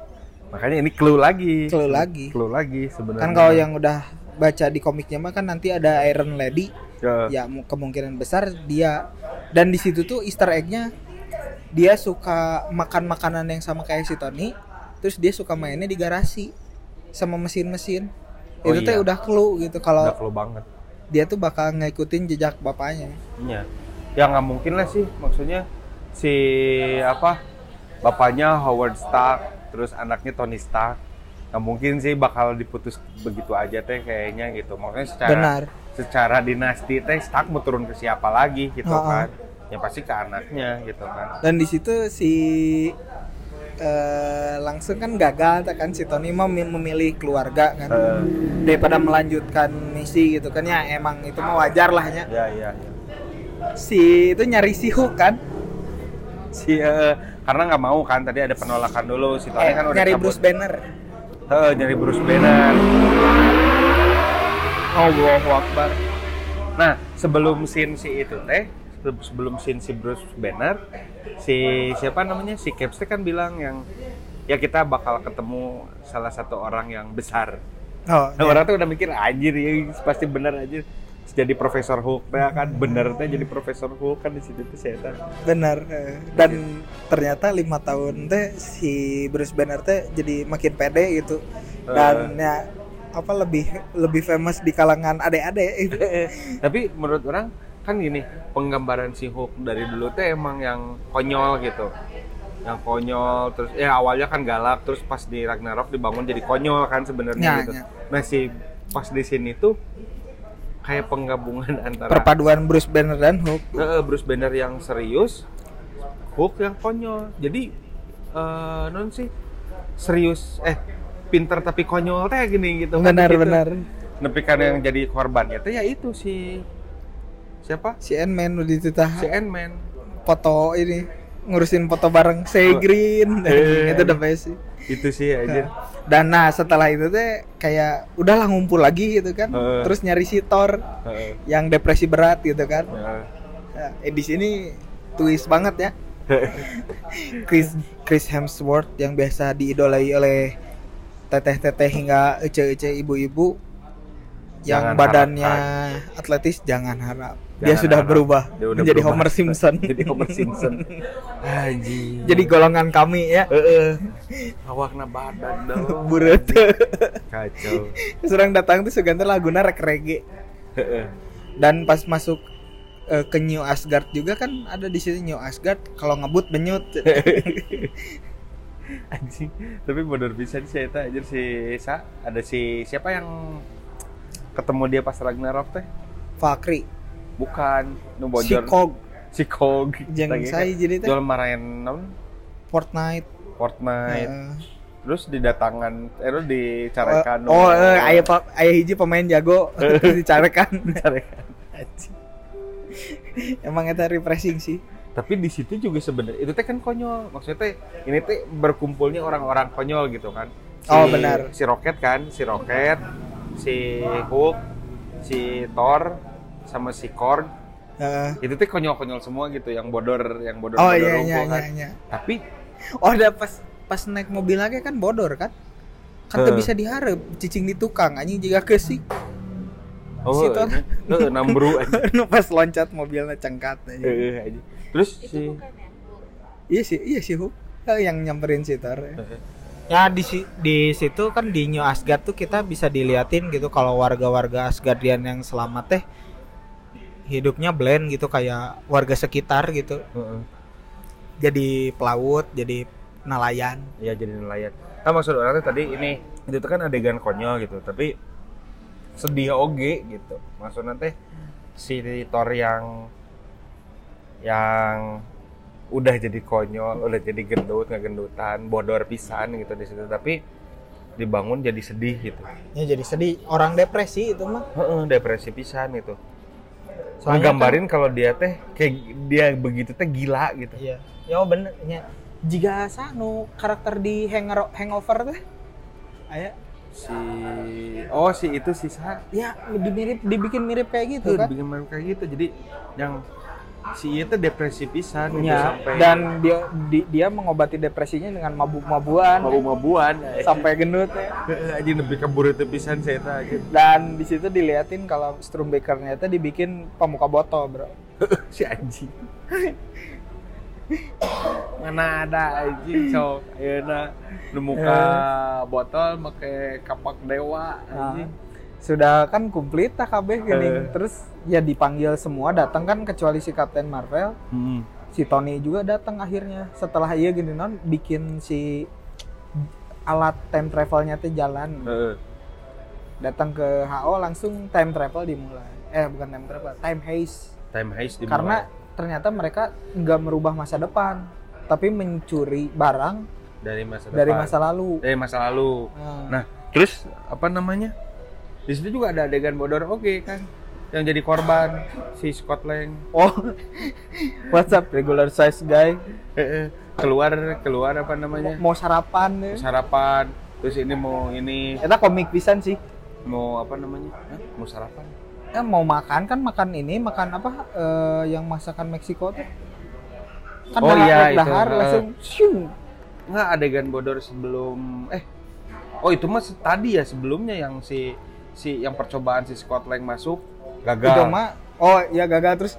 Makanya ini clue lagi. Clue lagi. clue lagi sebenarnya. Kan kalau yang udah baca di komiknya mah kan nanti ada Iron Lady. Ya. ya mu- kemungkinan besar dia. Dan di situ tuh Easter egg-nya dia suka makan makanan yang sama kayak si Tony terus dia suka mainnya di garasi sama mesin-mesin Oh itu teh iya. udah clue gitu kalau udah clue banget. dia tuh bakal ngikutin jejak bapaknya. Iya. Ya nggak mungkin lah sih maksudnya si apa bapaknya Howard Stark terus anaknya Tony Stark. Nggak mungkin sih bakal diputus begitu aja teh kayaknya gitu. Maksudnya secara benar. secara dinasti teh Stark mau turun ke siapa lagi gitu Ha-ha. kan. Ya pasti ke anaknya gitu kan. Dan di situ si eh, langsung kan gagal kan? Si Tony mau memilih keluarga kan. Eh, daripada melanjutkan misi gitu kan ya emang itu mah wajar lah ya. Ya ya ya. si itu nyari si Hulk kan? Si eh, karena nggak mau kan tadi ada penolakan dulu. Si Tony eh, kan udah nyari cabut. Bruce Banner. Eh, nyari Bruce Banner. Allahu Akbar. Nah, sebelum scene si itu teh, sebelum scene si Bruce Banner, si siapa namanya? Si Caps teh kan bilang yang ya kita bakal ketemu salah satu orang yang besar. oh Nah, orang tuh udah mikir anjir ya pasti bener aja. Jadi Profesor Hulk teh kan? Bener teh jadi Profesor Hulk kan di situ tuh saya tahu. benar eh. dan ternyata lima tahun teh si Bruce Banner teh jadi makin pede gitu. Dan ya apa lebih lebih famous di kalangan adik-adik itu <laughs> Tapi menurut orang kan gini, penggambaran si Hulk dari dulu teh emang yang konyol gitu. Yang konyol terus ya awalnya kan galak terus pas di Ragnarok dibangun jadi konyol kan sebenarnya Ya, gitu. ya. Nah, si pas di sini tuh kayak penggabungan <laughs> antara perpaduan Bruce Banner dan Hulk Eh, Bruce Banner yang serius, Hulk yang konyol. Jadi eh non sih serius eh pinter tapi konyol teh gini gitu kan, benar gitu. benar Tapi kan yang jadi korbannya teh ya itu si siapa? si Ant-Man udah dititah Si Ant-Man. foto ini ngurusin foto bareng Say Green Eh. <laughs> itu the best sih Itu sih aja. dan nah setelah itu teh kayak udahlah ngumpul lagi gitu kan Heeh. terus nyari si Thor Heeh. yang depresi berat gitu kan. Nah, eh, di sini twist banget ya <laughs> Chris Chris Hemsworth yang biasa diidolai oleh teteh-teteh hingga ece-ece ibu-ibu yang Jangan badannya atletis jangan harap dia sudah berubah. Dia udah menjadi berubah. Homer Simpson. <laughs> Jadi Homer Simpson. Anjing. jadi golongan kami ya. Heeh. <laughs> Awakna badan dong. <laughs> buret. Kacau. serang datang tuh segantar laguna rek reggae dan pas masuk eh, ke New Asgard juga kan ada di sini New Asgard kalau ngebut benyut anjing. Tapi bener bisa sih saya aja si Sa ada si siapa yang ketemu dia pas Ragnarok teh? Valkyrie bukan nu si bojor Kog si Kog jeung saya jadi teh jual marahin naon Fortnite. Fortnite. Heeh. terus didatangan eh terus dicarekan oh eh, aya pa- aya hiji pemain jago. <laughs> Terus dicarekan. Dicarekan. Emang eta refreshing sih. Tapi di situ juga sebenarnya itu teh kan konyol. Maksudnya teh ini teh berkumpulnya orang-orang konyol gitu kan. Oh, benar. si Rocket kan si Rocket si Hulk si Thor sama si Korg Heeh. itu teh konyol-konyol semua gitu yang bodor yang bodor oh bodor iya iya kan. iya iya tapi oh udah pas pas naik mobil lagi kan bodor kan kan tuh Eh. bisa diharap cicing di tukang anjing jika kesik oh Si Thor. ini, eh, nambru <laughs> aja nu pas loncat mobilnya cengkat aja eh, aja. terus Itu si bukan ya? Iya sih iya sih Hu Eh, yang nyamperin si Thor ya. Eh, Ya di si- di situ kan di New Asgard tuh kita bisa diliatin gitu kalau warga-warga Asgardian yang selamat teh hidupnya blend gitu kayak warga sekitar gitu. Heeh. Jadi pelaut, jadi nelayan. ya jadi nelayan nah maksud orang tuh tadi ini itu kan adegan konyol gitu tapi sedih oge gitu maksudnya teh si Thor yang yang udah jadi konyol udah jadi gendut ngegendutan bodor pisan gitu di situ tapi dibangun jadi sedih gitu Ya jadi sedih. Orang depresi itu mah. Heeh, depresi pisan gitu Soalnya gambarin kalau dia teh kayak dia begitu teh gila gitu Iya. Ya oh, bener nya. Jika sanu karakter di hanger, hangover teh aya si oh si itu si Sa ya dimirip dibikin mirip kayak gitu Tuh, kan. bikin malu kayak gitu. Jadi yang si itu depresi pisan gitu Ya, sampai dan dia di- dia mengobati depresinya dengan mabuk-mabuan mabu-mabuan sampai gendut ya. aja lebih kabur itu pisan saya teh aja. Dan di situ diliatin kalau Stormbreaker-nya itu dibikin pemuka botol, Bro. <laughs> si anjing. Mana ada anjing sok ayeuna nu muka botol make kapak dewa anjing. Sudah kan komplit tak kabeh gini. Terus ya dipanggil semua datang kan kecuali si Captain Marvel, Hmm. si Tony juga datang akhirnya. Setelah iya gini non bikin si alat time travelnya tuh jalan. Heeh. Datang ke HO langsung time travel dimulai. Eh bukan time travel, time haze. Time heist di Karena ternyata mereka nggak merubah masa depan, tapi mencuri barang dari masa dari depan. masa lalu. dari masa lalu. Nah, Nah, terus apa namanya? Di situ juga ada adegan bodor oke kan. Yang jadi korban si Scott Lang. oh, <laughs> what's up regular size guy? Keluar keluar apa namanya? Mau sarapan ya? Sarapan. Terus ini mau ini Eta komik pisan sih. mau apa namanya? Hah? Mau sarapan. Ya mau makan kan makan ini, makan apa eh, yang masakan Meksiko tuh. Kan Oh iya, itu. dahar Eh. langsung syung. Enggak adegan bodor sebelum eh Oh, itu mah tadi ya sebelumnya yang si si yang percobaan si Scott Lang masuk gagal. Itu mah oh ya gagal terus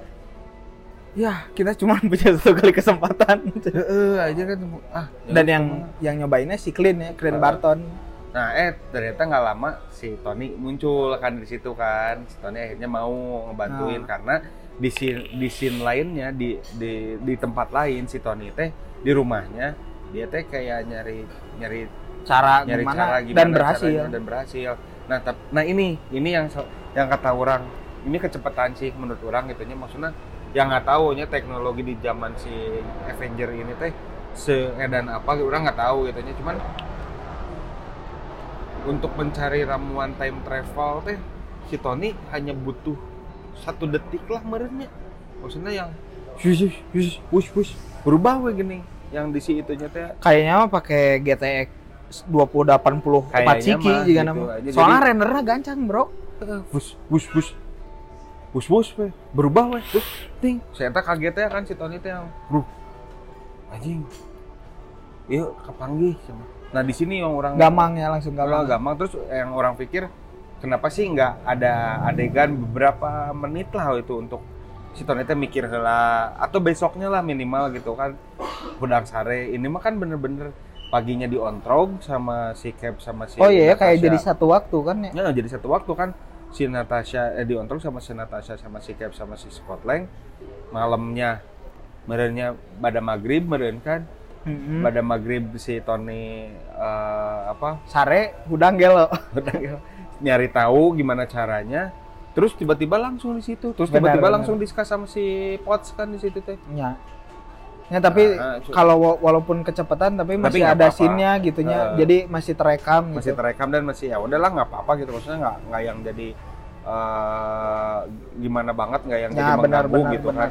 ya kita cuma <laughs> punya satu kali kesempatan Heeh, aja kan ah. dan yang mah. yang nyobainnya si Clint ya Clint Ah. Barton Nah, eh ternyata nggak lama si Tony muncul kan di situ kan. Si Tony akhirnya mau ngebantuin Nah. karena di scene, di scene lainnya di, di di tempat lain si Tony teh di rumahnya dia teh kayak nyari nyari cara nyari gimana, cara gimana dan berhasil caranya dan berhasil. Nah, tap- nah ini ini yang yang kata orang ini kecepatan sih menurut orang gitunya maksudnya yang nggak tahu nya teknologi di zaman si Avenger ini teh seedan apa orang nggak tahu gitunya cuman untuk mencari ramuan time travel teh si Tony hanya butuh satu detik lah merenya maksudnya yang wush wush wush wush berubah we gini. Yang di si itunya teh kayaknya mah pakai GTX 2080 Kayaknya 4 ciki juga gitu nama. Soalnya Jadi- rendernya gancang, Bro. wush wush wush wush wush we. Berubah we. Terus ting. Saya tak kaget ya kan si Tony teh yang bro anjing. Yuk kepanggih nah di sini yang orang Gamang ya langsung Kalau gamang. gampang terus yang orang pikir kenapa sih nggak ada adegan beberapa menit lah itu untuk si Tony teh mikir lah atau besoknya lah minimal gitu kan. Budang sare. Ini mah kan bener-bener paginya di ontrog sama si Cap sama si Oh iya ya kayak Natasha. jadi satu waktu kan ya. Ya, jadi satu waktu kan si Natasha eh, di ontrog sama si Natasha sama si Cap sama si Scott Lang malamnya merenya pada maghrib meren kan Mm-mm. pada maghrib si Tony eh, apa Sare hudang gelo. <laughs> Ya. nyari tahu gimana caranya terus tiba-tiba langsung di situ terus tiba-tiba langsung diskus sama si Potts kan di situ teh Ya. Ya tapi cu- kalau wa- walaupun kecepatan tapi masih nggak ada scene-nya gitunya. Eh. jadi masih terekam masih gitu. terekam dan masih ya udahlah nggak apa-apa gitu maksudnya nggak nggak yang jadi eh, gimana banget nggak yang Ya, jadi benar, mengganggu benar, gitu benar. kan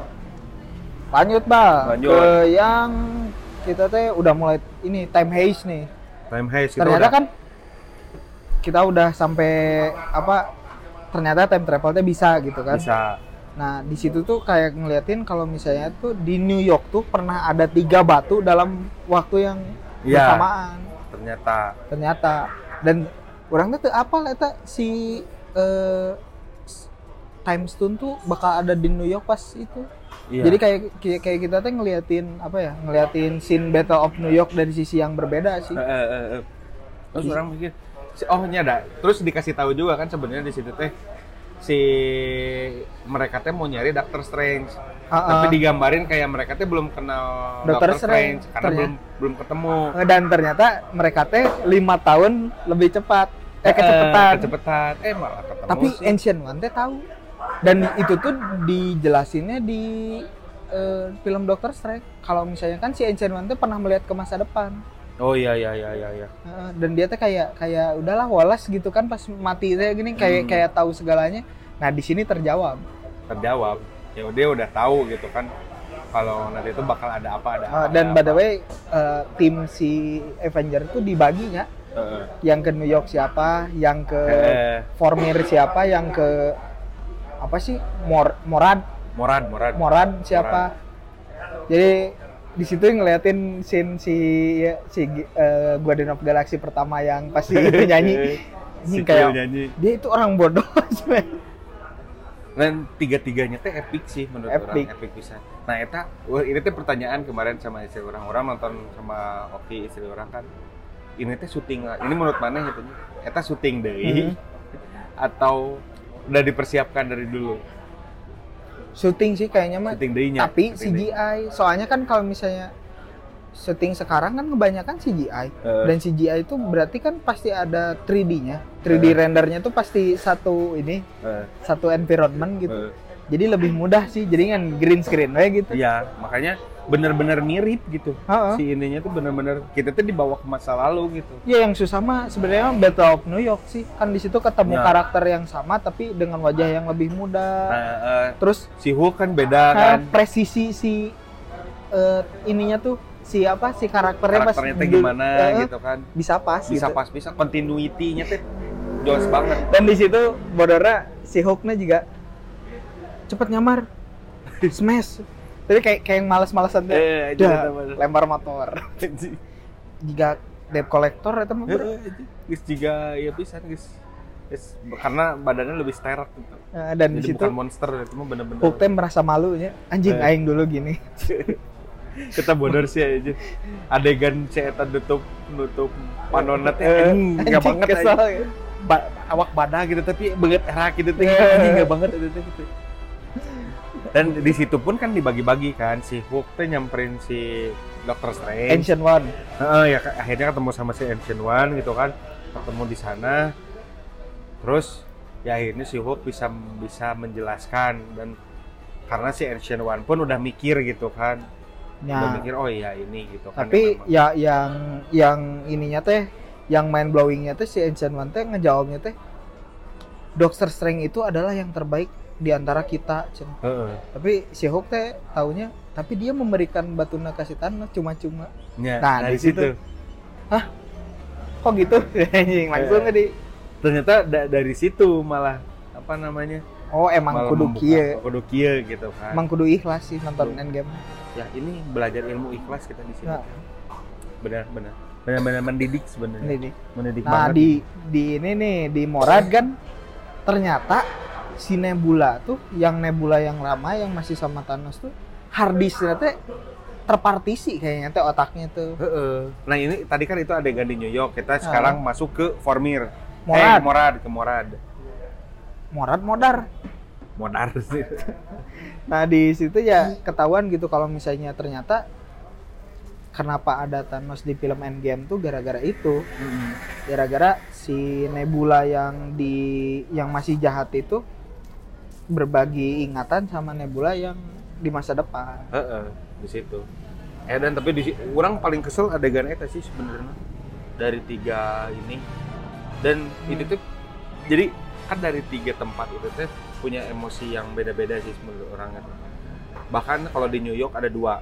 Lanjut, Bang. Lanjut. Ke yang kita teh udah mulai ini time haze nih. Time haze kita ternyata udah- kan kita udah sampai apa ternyata time travel teh bisa gitu kan. bisa Nah, di situ tuh kayak ngeliatin kalau misalnya tuh di New York tuh pernah ada tiga batu dalam waktu yang Iya. bersamaan. ternyata Ternyata dan orang tuh apa eta si eh, s- time stone tuh bakal ada di New York pas itu. iya. Jadi kayak kayak kita tuh ngeliatin apa ya? Ngeliatin scene Battle of New York dari sisi yang berbeda sih. Eh, eh, eh. terus orang mikir oh ini ada terus dikasih tahu juga kan sebenarnya di situ teh si mereka teh mau nyari Doctor Strange. Ah, tapi ah. digambarin kayak mereka teh belum kenal Doctor Doctor, Strange, Strange, karena ternyata. belum belum ketemu. Dan ternyata mereka teh lima tahun lebih cepat. Eh kecepatan. kecepatan. Eh malah ketemu tapi sih. Ancient One teh tahu. Dan itu tuh dijelasinnya di eh, film Doctor Strange. Kalau misalnya kan si Ancient One teh pernah melihat ke masa depan oh iya iya iya iya iya. Dan dia teh kayak kayak udahlah Wallace gitu kan pas mati teh gini kayak Hmm. kayak tahu segalanya. Nah di sini terjawab. Terjawab. Ya dia udah tahu gitu kan kalau nanti itu bakal ada apa ada apa, dan ada by the way eh, tim si Avenger tuh dibaginya. Heeh. yang ke New York siapa yang ke Eh, Formir siapa yang ke apa sih? Mor Morad. Morad Morad. Morad siapa? Jadi di situ ngeliatin scene si ya, si eh, Guardian of Galaxy pertama yang pasti itu nyanyi. <laughs> Si kayak nyanyi. dia itu orang bodoh <laughs> dan tiga tiganya teh epic sih menurut Epic. orang epic. bisa. Nah eta wah, ini teh pertanyaan kemarin sama istri orang orang nonton sama Oki istri orang kan. Ini teh syuting ini menurut mana gitu? Eta syuting deh Mhm. atau udah dipersiapkan dari dulu syuting sih kayaknya mah. Syuting dehnya tapi syuting. CGI soalnya kan kalau misalnya syuting sekarang kan kebanyakan CGI Eh, dan CGI itu berarti kan pasti ada 3D-nya 3D Eh. rendernya tuh pasti satu ini eh, satu environment gitu. Eh. jadi lebih mudah sih jadi kan green screen we gitu. Iya makanya bener-bener mirip gitu Heeh. si ininya tuh bener-bener kita tuh dibawa ke masa lalu gitu Ya yang susah mah sebenarnya Battle of New York sih kan di situ ketemu Ya. karakter yang sama tapi dengan wajah yang lebih muda. nah, eh, Terus si Hulk kan beda nah, kan presisi si eh, ininya tuh si apa si karakternya, karakternya du- gimana eh, gitu kan bisa pas bisa gitu. pas bisa continuity-nya tuh jelas banget Dan di situ bodornya si Hulk-nya juga cepet nyamar. Smash. Tapi kayak kayak yang males-malesan tuh. Eh, Dah, aja, bener. lempar motor. Jika debt collector itu mah. Eh, Guys juga ya bisa guys. Guys, karena badannya lebih sterek gitu. Eh, dan di Jadi situ bukan monster itu mah bener-bener. Hulk merasa malunya. Anjing Eh. aing dulu gini. <laughs> Kita bodor sih aja. Adegan eta nutup nutup panonna teh Eh, enggak banget kesel ya. Ba- awak badak gitu tapi banget erak gitu teh Eh. anjing enggak banget itu teh gitu. Dan di situ pun kan dibagi-bagi kan si Hulk teh nyamperin si Doctor Strange. Ancient One. Heeh, ya akhirnya ketemu sama si Ancient One gitu kan ketemu di sana terus ya akhirnya si Hulk bisa bisa menjelaskan dan karena si Ancient One pun udah mikir gitu kan udah Ya. mikir oh iya ini gitu kan Tapi memang. ya yang yang ininya teh yang main blowingnya teh si Ancient One teh ngejawabnya teh Doctor Strange itu adalah yang terbaik di antara kita. Cen. Heeh. Tapi si Hulk teh taunya tapi dia memberikan batu nakasih tanah cuma-cuma. Ya, Nah, dari di situ. situ Kok gitu? <laughs> Langsung Eh. di ternyata da- dari situ malah apa namanya Oh emang malah kudu kieu. kudu kieu gitu kan Emang kudu ikhlas sih nonton Kudu. Endgame. ya ini belajar ilmu ikhlas kita di sini Nah. benar benar benar-benar mendidik sebenarnya nih. mendidik Nah banget di di ini nih di Morad kan ternyata si Nebula tuh yang Nebula yang lama yang masih sama Thanos tuh harddisknya teh terpartisi kayaknya teh otaknya tuh Heeh. Nah ini tadi kan itu adegan di New York. Kita sekarang masuk ke Formir. Morad Eh, Morad ke Morad. Morad modar Modar sih. <laughs> nah di situ ya ketahuan gitu kalau misalnya ternyata kenapa ada Thanos di film Endgame tuh gara-gara itu gara-gara si Nebula yang di yang masih jahat itu berbagi ingatan sama Nebula yang di masa depan. Heeh, di situ. Eh dan tapi di orang paling kesel adegan eta sih sebenarnya dari tiga ini. Dan itu tuh jadi kan dari tiga tempat itu tuh punya emosi yang beda-beda sih menurut orang kan. bahkan kalau di New York ada dua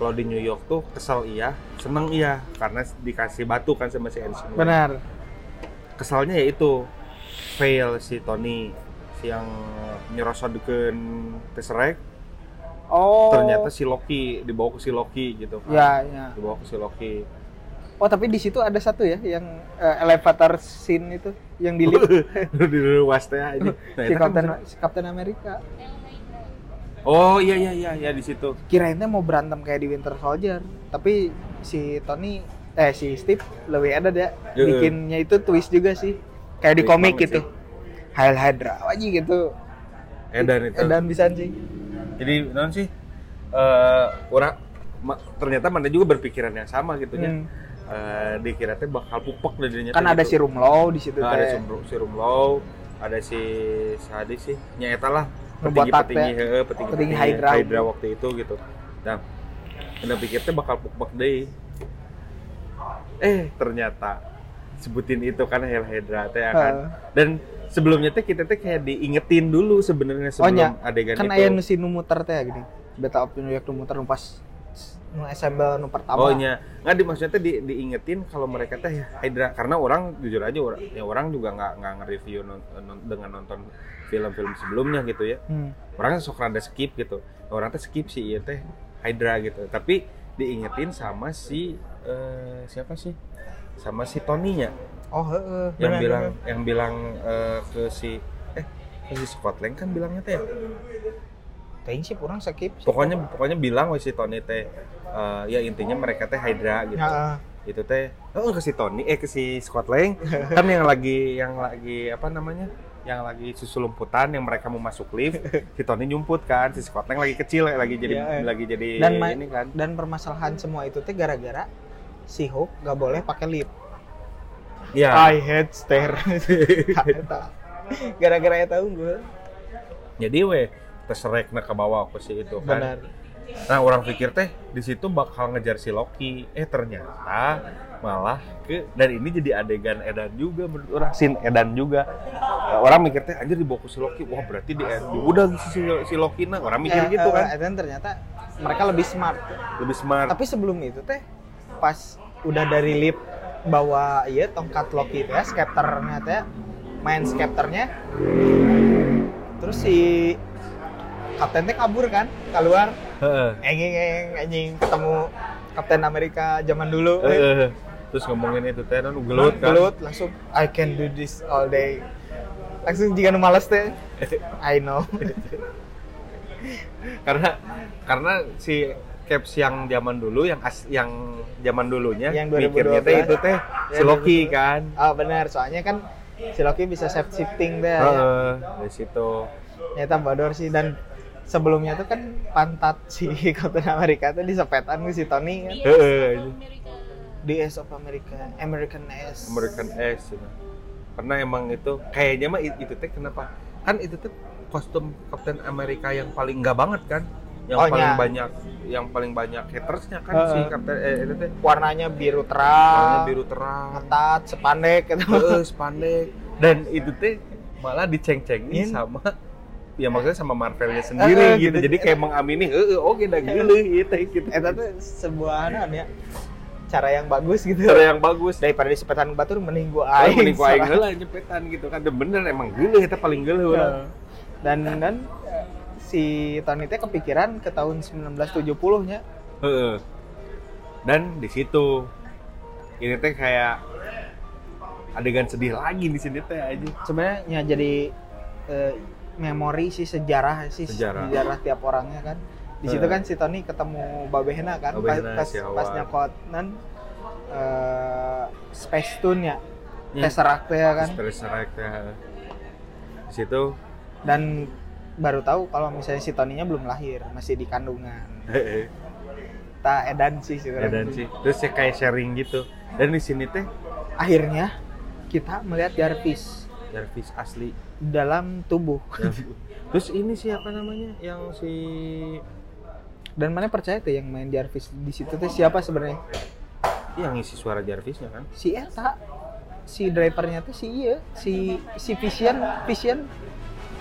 kalau di New York tuh kesel iya seneng iya karena dikasih batu kan sama si Ensign. Benar. kesalnya ya itu fail si Tony yang nyerosodkeun Tesseract Oh. ternyata si Loki dibawa ke si Loki gitu kan Ya, ya. dibawa ke si Loki Oh, tapi di situ ada satu ya yang eh, elevator scene itu yang di <laughs> di ruas teh aja nah, <laughs> si itu kan Captain bener- si Captain America. oh iya iya iya iya di situ Kirainnya mau berantem kayak di Winter Soldier, tapi si Tony eh si Steve lebih ada ya Iya. bikinnya itu twist juga sih. Kayak di komik gitu. Hail Hydra aja gitu. Edan itu Dan bisa sih. jadi non sih eh orang ma- ternyata mana juga berpikiran yang sama gitu ya Hmm. Eh, dikira teh bakal pupek dari dinya Kan ada gitu. si Rumlow di situ Nah, ada teh. si Rum- si Rumlow ada si Sadi sih nyata lah Ngebotak petinggi petinggi teh. heeh, petinggi Petinggi Hydra. waktu itu gitu nah pikir teh bakal pupek deh eh ternyata sebutin itu kan Hell Hydra teh ya kan Heeh. dan sebelumnya teh kita teh kayak diingetin dulu sebenarnya sebelum nya. adegan kan itu aya nu si nu muter teh gini. Beta York nu muter nu pas nu assemble nu pertama. Oh nya, nggak di maksudnya teh di, diingetin kalau mereka teh ya Hydra karena orang jujur aja orang ya orang juga nggak nggak nge-review non- non- dengan nonton film-film sebelumnya gitu ya. Hmm. Orang sok rada skip gitu. Orang teh skip sih iya teh Hydra gitu. Tapi diingetin sama si eh, siapa sih? Sama si Tony-nya Oh, heeh. yang benar, bilang benar. yang bilang eh, ke si eh ke si Scott Lang kan bilangnya teh ya. Teuing sih kurang skip. Pokoknya pokoknya bilang we si Tony teh eh, ya intinya mereka teh Hydra gitu. Heeh. itu teh oh ke si Tony eh ke si Scott Lang <laughs> kan yang lagi yang lagi apa namanya yang lagi susu lumputan yang mereka mau masuk lift si Tony nyumput kan si Scott Lang lagi kecil lagi jadi Iya, iya. lagi jadi Dan ini kan dan permasalahan semua itu teh gara-gara si Hulk gak boleh pakai lift. Ya I hate stair. <laughs> Eta. gara-gara ya tahu gue. jadi we terserek ke bawah ke si itu kan Benar. nah orang pikir teh di situ bakal ngejar si Loki eh ternyata malah ke dan ini jadi adegan Edan juga menurut orang sin Edan juga Nah, orang mikir teh anjir dibawa ke si Loki wah berarti di udah si, si Loki nah orang mikir Ya, gitu eh, kan dan ternyata mereka lebih smart. lebih smart Tapi sebelum itu teh pas udah dari lift bawa iya tongkat Loki teh scepternya teh main scepternya terus si kapten teh kabur kan keluar. Heeh. engeng engeng anjing ketemu Kapten Amerika zaman dulu. Heeh. terus ngomongin itu teh nu gelut kan. gelut langsung I can do this all day. Langsung jika nu males teh I know. <laughs> Karena karena si Caps yang zaman dulu yang as, yang zaman dulunya Yang mikirnya 2012. teh itu teh si Ya, Loki kan. Oh benar. Soalnya kan si Loki bisa shape shifting deh Heeh, dari situ. Nyata bodor sih. Dan sebelumnya tuh kan pantat <laughs> si Captain Amerika tuh disepetan si Tony kan. Heeh. DS of America. American S American S gitu. karena emang itu kayaknya mah it- itu teh kenapa? Kan itu tuh kostum Captain Amerika yang paling enggak banget kan yang Oh, paling nya. banyak yang paling banyak hatersnya kan Heeh. si Captain eh, itu teh warnanya biru warnanya terang biru terang ketat sepandek gitu Heeh, spandek dan itu teh malah diceng-cengin In. sama ya maksudnya sama Marvelnya sendiri Eh, gitu. gitu. Jadi kayak mengamini, heeh oke dah gitu gitu. itu tuh sebuah anu ya cara yang bagus gitu Cara yang bagus. daripada disepetan ke batur mending gua aing mending ku aing heula nyepetan gitu kan. Bener emang geuleuh eta paling. Iya. dan dan eh, si Tony teh kepikiran ke tahun 1970 nya Heeh. Dan di situ ini teh kayak adegan sedih lagi di sini teh aja. sebenarnya jadi eh, memori sih sejarah sih Sejarah. tiap orangnya kan di situ kan si Tony ketemu Babehna kan pas Babehna, pas, si pas nyakot nan eh, Space Tune ya Ya. Tesseract ya kan Tesseract ya. Di situ dan baru tahu kalau misalnya si Tony-nya belum lahir masih di kandungan. Tak edan sih Ya, dan sebenarnya sih. Terus ya kayak sharing gitu. Dan di sini teh akhirnya kita melihat Jarvis. Jarvis asli. dalam tubuh. Terus ini siapa namanya? Yang si dan mana percaya tuh yang main Jarvis? Di situ tuh siapa sebenarnya? Yang ngisi suara Jarvisnya kan? si Eta si drivernya tuh si iya. Si si Vision. Vision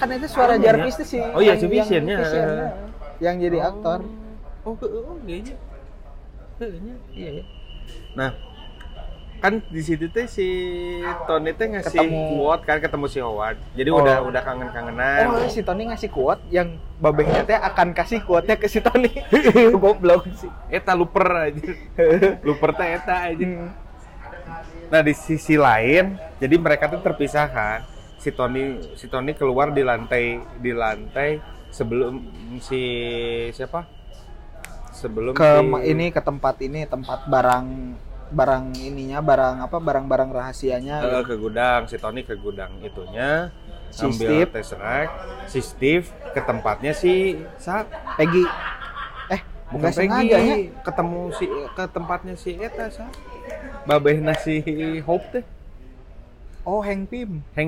kan itu suara Oh. Jarvis tuh si Oh iya, yang- si yang Visionnya. Vision, yang jadi aktor Oh, oh, oh kayaknya. Kayaknya, iya ya. Nah, kan di situ teh si Tony teh ngasih Ketemu. quote kan ketemu si Howard. Jadi Oh. udah udah kangen-kangenan. oh si Tony ngasih quote yang babehnya teh akan kasih quote-nya ke si Tony <laughs> goblok sih Eta luper aja. <laughs> luper teh eta aja. Hmm. Nah, di sisi lain, jadi mereka tuh terpisah kan. Si Tony si Tony keluar di lantai di lantai sebelum si siapa? Sebelum ke si, ini ke tempat ini tempat barang barang ininya barang apa barang-barang rahasianya Eh, gitu. ke gudang, si Tony ke gudang itunya Si ambil Steve. Tesseract, si Steve ke tempatnya si sa Peggy eh bukan sengaja ya Peggy, ketemu si ke tempatnya si eta sa babehna si Hope teh oh Hank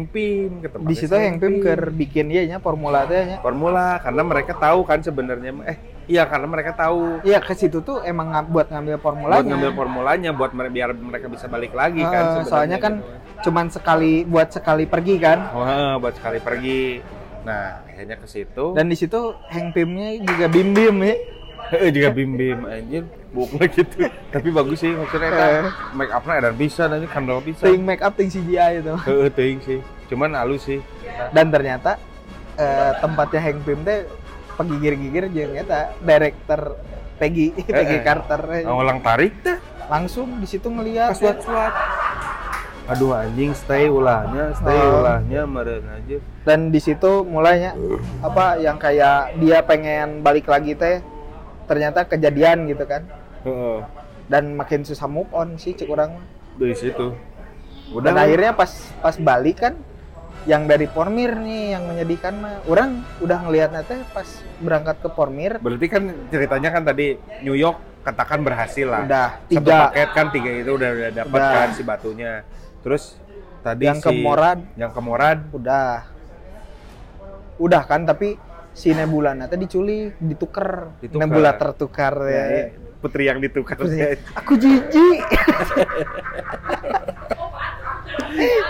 Pym ke tempatnya di situ si Hank Pym ke bikin dia nya formula teh nya formula karena mereka tahu kan sebenarnya eh iya karena mereka tahu Iya ke situ tuh emang buat ngambil formulanya. buat ngambil formulanya buat biar mereka bisa balik lagi Eh, kan sebenarnya soalnya kan gitu. cuman sekali buat sekali pergi kan. Wah, buat sekali pergi nah akhirnya ke situ Dan di situ Hank Pym-nya juga bim bim ya. <laughs> Heeh juga bim bim anjir bukan gitu. Tapi bagus sih maksudnya eta Eh. make upnya edan bisa nanti kandel bisa. Ting make up ting CGI itu. Heeh teuing sih. Cuman halus sih. Dan ternyata eh, tempatnya Hank Pym teh pegigir-gigir jeung eta director Peggy <laughs> Peggy Eh, eh. Carter Ngulang tarik teh. langsung di situ ngeliat Kasuat-suat. Aduh anjing stay ulahnya, stay Oh. ulahnya meureun anjir. dan di situ mulainya apa yang kayak dia pengen balik lagi teh ternyata kejadian gitu kan Heeh. dan makin susah move on sih cek orang mah. Dari situ. dan akhirnya pas pas balik kan yang dari Pormir nih yang menyedihkan mah orang udah ngelihatnya teh pas berangkat ke Pormir berarti kan ceritanya kan tadi New York katakan berhasil lah. udah Satu tiga paket kan tiga itu udah udah dapat Udah. kan si batunya. Terus tadi yang si ke Morad yang ke Morad udah udah kan tapi si Nebula teh diculik ditukar Ditukar. Nebula tertukar Ya, ya, iya. putri yang ditukar Putri. aku jijik <laughs>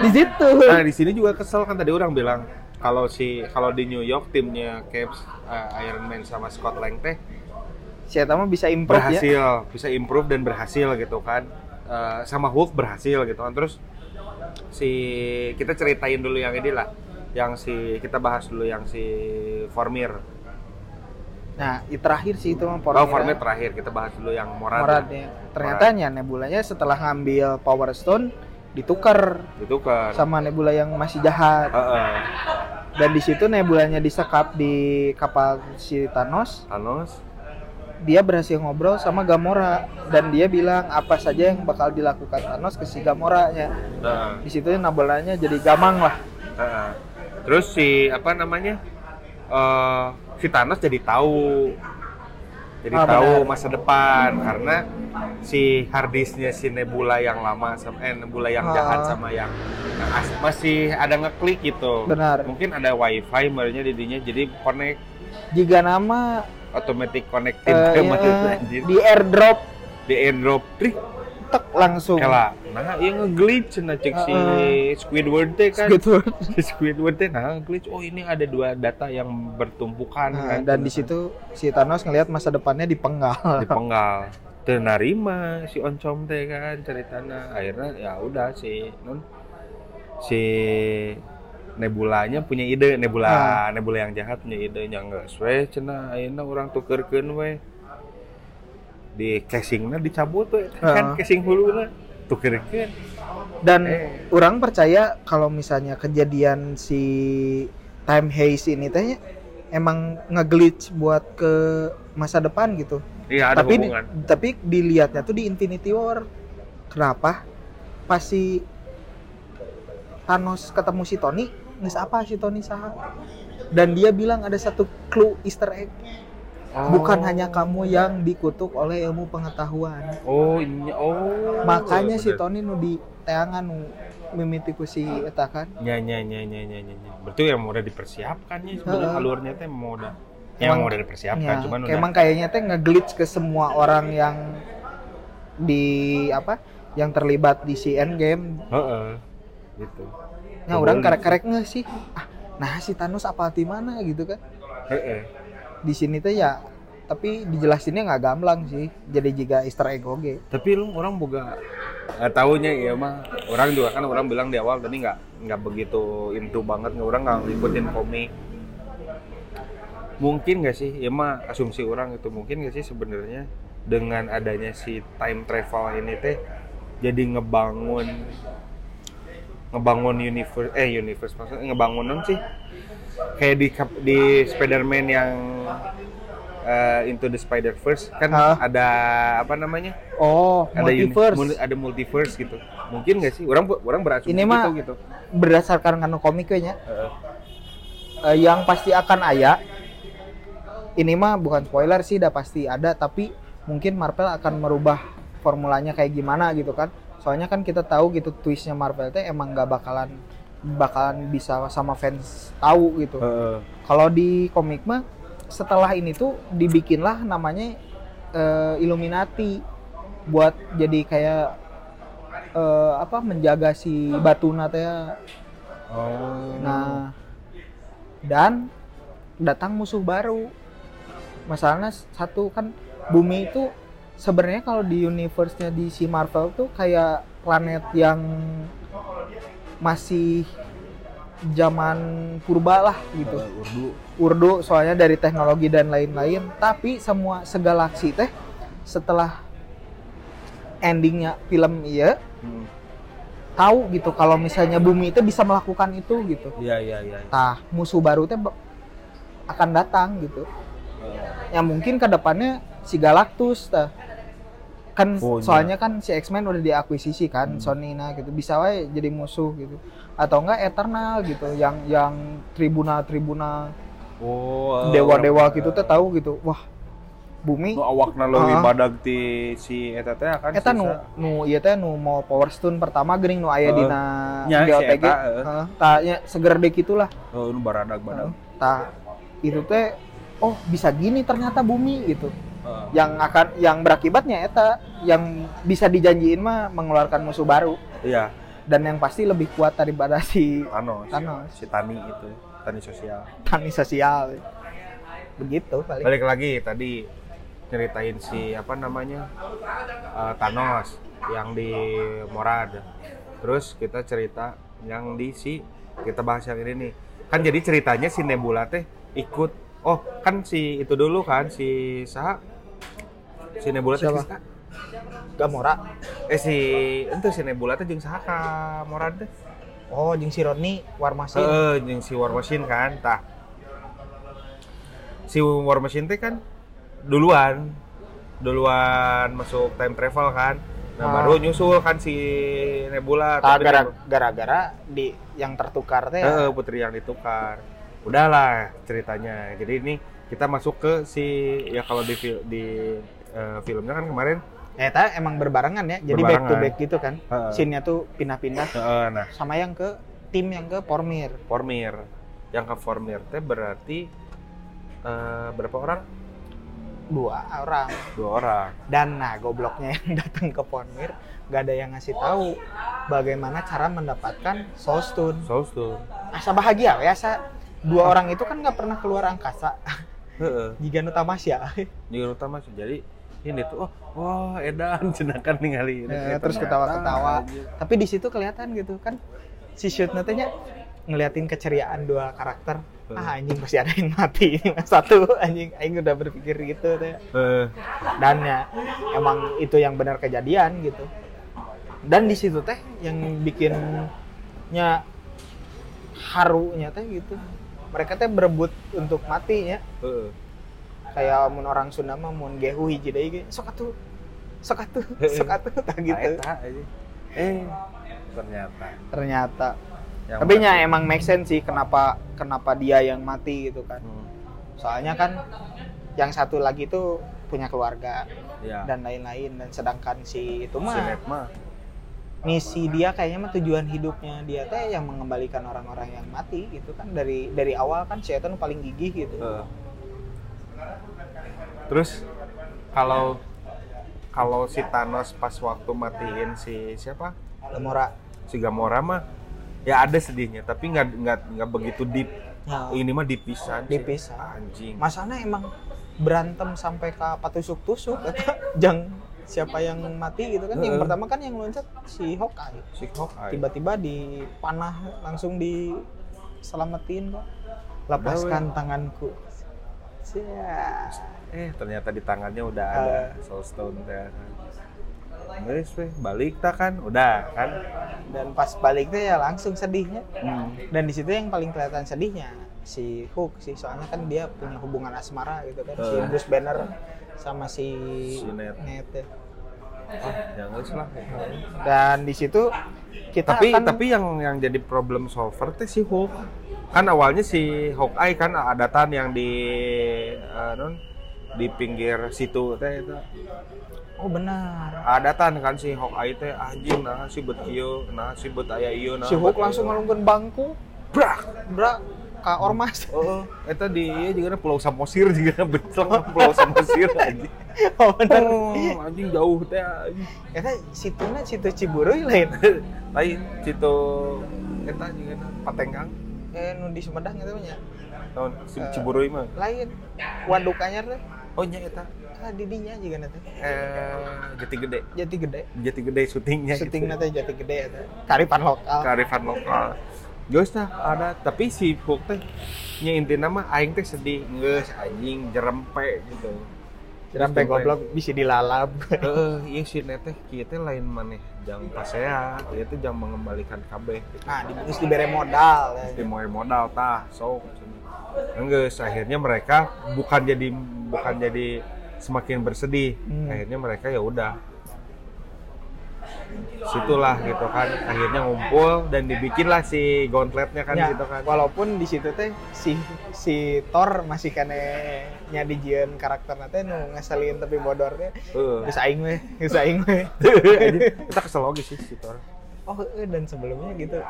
di situ Nah di sini juga kesel kan tadi orang bilang kalau si kalau di New York timnya Caps, uh, Iron Man sama Scott Lang teh si Eta mah bisa improve ya berhasil, bisa improve dan berhasil gitu kan. Uh, sama Hulk berhasil gitu kan. Terus si kita ceritain dulu yang ini lah, yang si kita bahas dulu yang si Formir. nah itu terakhir sih itu mah Oh, Formir terakhir kita bahas dulu yang Morad. Morad ya. Ternyata nya Nebulanya setelah ngambil Power Stone ditukar Ditukar. sama Nebula yang masih jahat. Heeh. Dan di situ Nebulanya disekap di kapal si Thanos. Thanos. Dia berhasil ngobrol sama Gamora dan dia bilang apa saja yang bakal dilakukan Thanos ke si Gamora-nya. Heeh. Di situ Nebulanya jadi gamang lah. Heeh. Terus si apa namanya? eh si Thanos jadi tahu. Jadi Ah, tahu benar. masa depan karena si harddisknya si Nebula yang lama sama eh Nebula yang jahat Ah. sama yang, as- masih ada ngeklik gitu. Benar. Mungkin ada wifi merenya didinya jadi connect Jika nama automatic connected <laughs> iya, anjir. di airdrop di airdrop trik tek langsung. kela nah iya nge-glitch nah cek si. Squidward teh kan Squidward. <laughs> si Squidward teh nah glitch oh ini ada dua data yang bertumpukan Nah, kan dan di situ si Thanos ngelihat masa depannya dipenggal. <laughs> dipenggal teu narima si oncom teh kan ceritana akhirnya ya udah si non si Nebulanya punya ide Nebula Ah. Nebula yang jahat punya ide nya geus we cenah ayeuna urang tukerkeun we di casingnya dicabut we kan Ah. casing huluna tukerkeun Dan Eh. orang percaya kalau misalnya kejadian si time haze ini teh emang nge-glitch buat ke masa depan gitu. iya ada tapi di- hubungan tapi dilihatnya tuh di Infinity War. Kenapa? Pas si Thanos ketemu si Tony, nges apa si Tony saha? Dan dia bilang ada satu clue Easter egg. Bukan Oh. hanya kamu yang dikutuk oleh ilmu pengetahuan. oh iya oh Makanya si. Tony nu di teangan nu mimiti ku si eta kan. nya nya nya nya nya nya. Betul yang udah dipersiapkan ya sebenarnya Heeh. alurnya teh mau udah ya, Emang- emang udah dipersiapkan Ya, cuman udah emang kayaknya teh nge-glitch ke semua orang yang di apa yang terlibat di si Endgame. heeh gitu Nah, orang karek-karek sih. Ah, nah si Thanos apa di mana gitu kan. heeh Di sini teh ya tapi dijelasinnya nggak gamblang sih jadi jika Easter egg oge tapi lu orang boga nggak taunya ya mah orang juga kan orang bilang di awal tadi nggak nggak begitu into banget nggak orang nggak ngikutin komik. Mungkin nggak sih ya mah asumsi orang itu mungkin nggak sih sebenarnya dengan adanya si time travel ini teh jadi ngebangun ngebangun universe eh universe maksudnya ngebangun sih kayak di di Spider-Man yang eh, Into the Spider-Verse kan Hah? ada apa namanya? Oh ada uni- multiverse. mul- ada multiverse gitu. Mungkin nggak sih? Orang orang berasumsi Ini mah- gitu gitu. berdasarkan kanu komiknya Heeh. eh, yang pasti akan aya. Ini mah bukan spoiler sih udah pasti ada tapi mungkin Marvel akan merubah formulanya kayak gimana gitu kan. Soalnya kan kita tahu gitu twistnya Marvel teh emang nggak bakalan bakalan bisa sama fans tahu gitu Heeh. kalau di komik mah setelah ini tuh dibikinlah namanya eh, Illuminati buat jadi kayak eh, apa menjaga si Batuna teh oh Nah, dan datang musuh baru. Masalahnya satu kan bumi itu sebenarnya kalau di universe-nya di si Marvel tuh kayak planet yang masih zaman purba lah gitu. Eh, urdu Urdu soalnya dari teknologi dan lain-lain, tapi semua segalaksi teh setelah endingnya film iya Hmm. tahu gitu kalau misalnya bumi itu bisa melakukan itu gitu. iya iya iya Tah, musuh baru teh akan datang gitu. Eh, Ya mungkin ke depannya si Galactus tah. Kan Oh, iya. soalnya kan si X-Men udah diakuisisi kan Hmm. Sony nah gitu. Bisa wae jadi musuh gitu. Atau enggak Eternal gitu yang yang tribuna-tribuna oh dewa-dewa gitu teh tahu gitu. Wah, bumi nu awakna leuwih Ah. badag ti si eta teh akan eta nu nu ieu teh nu mau Power Stone pertama geuning nu aya dina Nya, si GOTG. eta. Heeh, tah nya seger deh gitulah. oh nu baradag badag Tah itu teh oh bisa gini ternyata bumi gitu. Yang akan yang berakibatnya eta yang bisa dijanjiin mah mengeluarkan musuh baru iya dan yang pasti lebih kuat daripada si Thanos Thanos. si Tani itu Tani sosial tani sosial. Begitu paling. balik lagi tadi ceritain si apa namanya eh, Thanos yang di Morad terus kita cerita yang di si kita bahas yang ini nih kan jadi ceritanya si Nebula teh ikut oh kan si itu dulu kan si Saha si Nebula teh Siapa? Gamora. eh si itu si Nebula teh jeung Saha ka teh Oh, jeung si Rodney War Machine. Heeh, jeung si War Machine kan tah si War Machine teh kan duluan duluan masuk time travel kan nah Ah. baru nyusul kan si Nebula gara- Nebula- gara-gara di yang tertukar teh ya. Heeh, putri yang ditukar udahlah ceritanya jadi ini kita masuk ke si ya kalau di di eh, filmnya kan kemarin Eta emang berbarengan ya. Jadi back to Berbarengan. back gitu kan. Heeh. Scene-nya tuh pindah-pindah Heeh, nah sama yang ke tim yang ke Pormir. Formir yang ke Formir teh berarti eh, berapa orang Dua orang. dua orang Dan nah gobloknya yang <laughs> datang ke Pormir gak ada yang ngasih tahu bagaimana cara mendapatkan Soul Stone. Soul Stone Asa bahagia ya, asa dua orang itu kan nggak pernah keluar angkasa. Heeh. Jika tamasya. Juga utama sih. Jadi ini tuh oh wah edan <laughs> cenakan ningali ini. Ya, terus ketawa-ketawa. Tapi di situ kelihatan gitu kan si shoot nantinya ngeliatin keceriaan dua karakter. Ah anjing pasti ada yang mati ini <laughs> satu anjing aing udah berpikir gitu teh. Eh, Dan ya emang itu yang benar kejadian gitu. Dan di situ teh yang bikinnya harunya teh gitu. Mereka teh berebut untuk mati ya. Kayak mun orang Sunda mah mun gehu hiji deui ge sok atuh. Sok atuh, <laughs> sok atuh <laughs> tah gitu. Nah. Eh, ternyata. Ternyata. Yang Tapi nya emang make sense sih kenapa kenapa dia yang mati gitu kan. Hmm, Soalnya kan yang satu lagi tuh punya keluarga ya. dan lain-lain dan sedangkan si itu si mah mah misi dia kayaknya mah tujuan hidupnya dia teh yang mengembalikan orang-orang yang mati gitu kan dari dari awal kan si paling gigih gitu. Heeh. Terus kalau kalau si Thanos pas waktu matiin si siapa? Gamora. Si Gamora mah ya ada sedihnya tapi nggak nggak nggak begitu deep. Ya. ini mah dipisah Deep pisan. anjing. Masana emang berantem sampai ke apa tusuk-tusuk eta <laughs> jang siapa yang mati gitu kan. Yang pertama kan yang loncat si Hawkeye. Si Hawkeye. Tiba-tiba dipanah langsung diselamatin kok lepaskan tanganku Cia. eh ternyata di tangannya udah ada soul stone teh Guys, weh, balik tak kan? Udah kan? dan pas balik tuh ya langsung sedihnya Hmm. dan di situ yang paling kelihatan sedihnya si Hook sih soalnya kan dia punya hubungan asmara gitu kan si Eh. Bruce Banner sama si, Si Ned. ya. Ah, jangan lah. dan di situ kita tapi akan tapi yang yang jadi problem solver teh si Hulk kan awalnya si Hawkeye kan adatan yang di eh, non di pinggir situ teh itu. Oh benar. Adatan kan si Hawkeye teh anjing nah si bet ieu nah si bet aya ieu nah si bet langsung ieu. ngalungkeun bangku. Brak bra ka ormas. <laughs> Oh, eta di ieu juga Pulau Samosir juga <laughs> betul. Pulau Samosir anjing. <laughs> oh benar. Oh, anjing jauh teh anjing. eta situna situ Ciburuy lain. Lain situ eta juga Patenggang. Eh nu di Sumedang itu nya Naon si Eh. Ciburuy mah. lain waduk anyar teh Oh nya eta ah di dinya juga nanti eh Jati Gede. jati gede Jati Gede syutingnya syuting gitu. nanti jati gede eta karipan lokal kearifan lokal. Geus tah ada tapi si Hulk teh nya intina mah aing teh sedih geus anjing jerempe gitu. Sampai goblok bisa dilalap Heeh, iya si neteh kieu teh lain maneh jang pasea, ieu teh jang mengembalikan kabeh nah di geus dibere modal Di ya. moe modal tah, sok. Enggeus akhirnya mereka bukan jadi bukan jadi semakin bersedih. Hmm. Akhirnya mereka ya udah situlah gitu kan akhirnya ngumpul dan dibikinlah si gauntletnya kan Ya, gitu kan. walaupun di situ teh si si Thor masih kene nya dijieun karakter teh nu ngeselin tapi bodor teh Heeh. geus aing we geus aing we. <laughs> Kita kesel lagi sih si Thor. Oh dan sebelumnya gitu.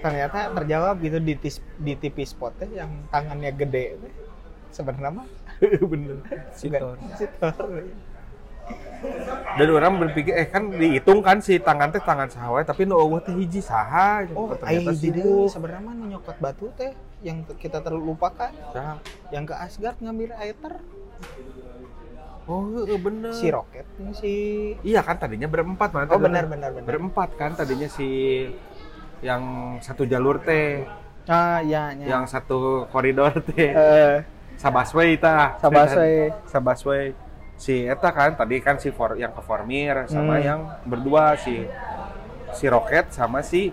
Ternyata terjawab gitu di tis, di TV spot teh yang tangannya gede sebenarnya mah <laughs> bener. Si Thor. si Thor dan orang berpikir eh kan dihitung kan si tangan teh tangan sahawe tapi nu eueuh teh hiji saha oh ternyata jadi Hulk. sebenarnya mah nu nyokot batu teh yang kita terlupakan Saha? yang ke Asgard ngambil Aether oh bener. Si Rocket si iya kan tadinya berempat mana oh benar benar benar berempat kan tadinya si yang satu jalur teh. Ah ya ya yang satu koridor teh. Eh Sabasway tah. Sabasway. Sabasway si eta kan tadi kan si for yang ke Formir sama Hmm. yang berdua si si Rocket sama si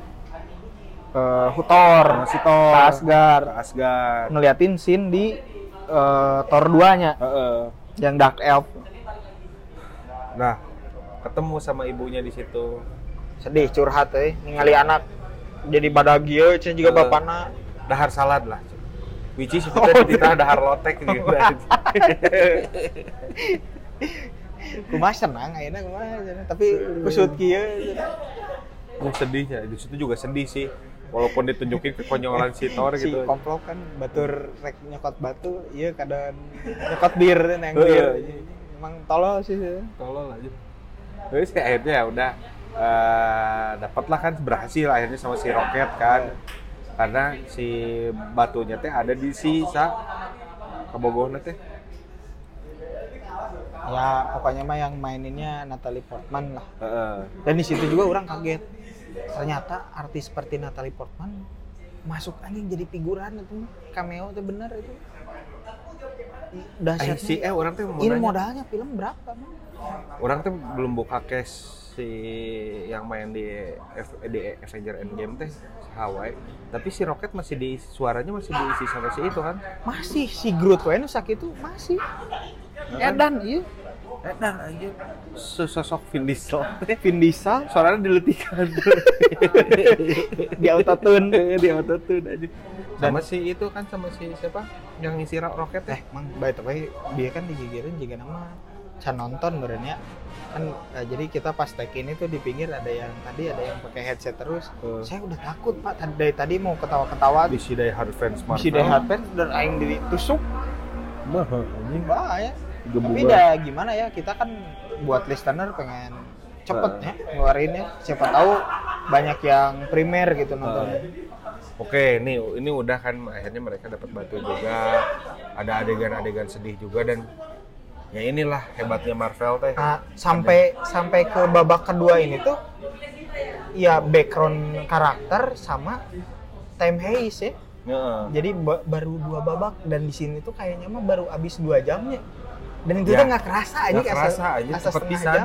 eh, Thor sama si Thor. Ke Asgard. Ke Asgard. Ngeliatin scene di eh, Thor 2 nya Heeh. yang Dark Elf. Nah ketemu sama ibunya di situ. Sedih curhat eh. Ningali anak. Jadi bahagia cina juga Eh. bapana dahar salad lah. Which is <laughs> itu Oh, dahar lotek gitu <laughs> kumaha senang ayeuna kumaha cenah. tapi kusut kieu. Oh, sedih ya di situ juga sedih sih. Walaupun ditunjukin kekonyolan si Thor si gitu. komplok kan batur rek nyokot batu iya kadang nyokot bir Eh. bir emang tolol sih tolol aja. Terus ya akhirnya ya udah eh dapatlah kan berhasil akhirnya sama si Rocket kan. Karena si batunya teh ada di si sa kabogohna teh ya pokoknya mah yang maininnya Natalie Portman lah. Heeh. dan di situ juga orang kaget. Ternyata artis seperti Natalie Portman masuk anjing jadi figuran itu cameo itu bener itu. Dahsyatnya. Si eh orang mau ini modalnya film berapa man? orang tuh belum buka case si yang main di F- di Avenger Endgame teh Hawaii. Tapi si Rocket masih di suaranya masih diisi sama si itu kan? Masih si Groot nu sakit itu masih Edan iya. Edan aja sesosok Vin Diesel. Vin Diesel? Suaranya diletikan <laughs> di autotune. Di autotune aja sama si itu kan sama si siapa? Yang ngisi Ro- Rocket eh mang by the way dia kan digigirin juga nama can nonton berenya kan eh, jadi kita pas take ini tuh di pinggir ada yang tadi ada yang pakai headset terus. Eh. saya udah takut pak. Tadi dari tadi mau ketawa-ketawa. Di si Die Hard fans si Dehat Pen dan aing ditusuk mah anjing. Bahaya tapi udah gimana ya kita kan buat listener pengen cepet Heeh. ya ngeluarin ya siapa tahu banyak yang primer gitu nonton. Oke, ini ini udah kan akhirnya mereka dapat batu juga. Ada adegan-adegan sedih juga dan ya inilah hebatnya Marvel teh. Nah, sampai sampai ke babak kedua ini tuh ya background karakter sama time haze ya. Heeh. Jadi ba- baru dua babak dan di sini tuh kayaknya mah baru abis dua jamnya. Dan itu Ya. tuh nggak kerasa aja Nggak kerasa aja cepet pisan.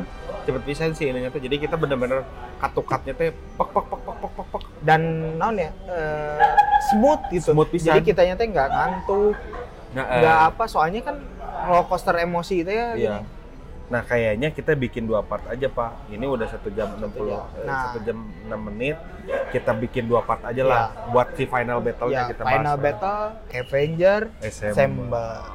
Cepet pisan sih ininya tuh. Jadi kita bener-bener katukatnya teh pek pek pek pek pek pek pek. Dan naon ya eh, smooth gitu. Smooth pisan. Jadi kitanya teh nggak ngantuk, Nah, eh, nggak apa soalnya kan roller coaster emosi itu ya. Iya. gini. Nah kayaknya kita bikin dua part aja pak. Ini udah satu jam 60 jam. eh, Nah. satu jam 6 menit. Kita bikin dua part aja lah buat si final battle-nya Ya, kita final bahas. battle, Avenger. Semba.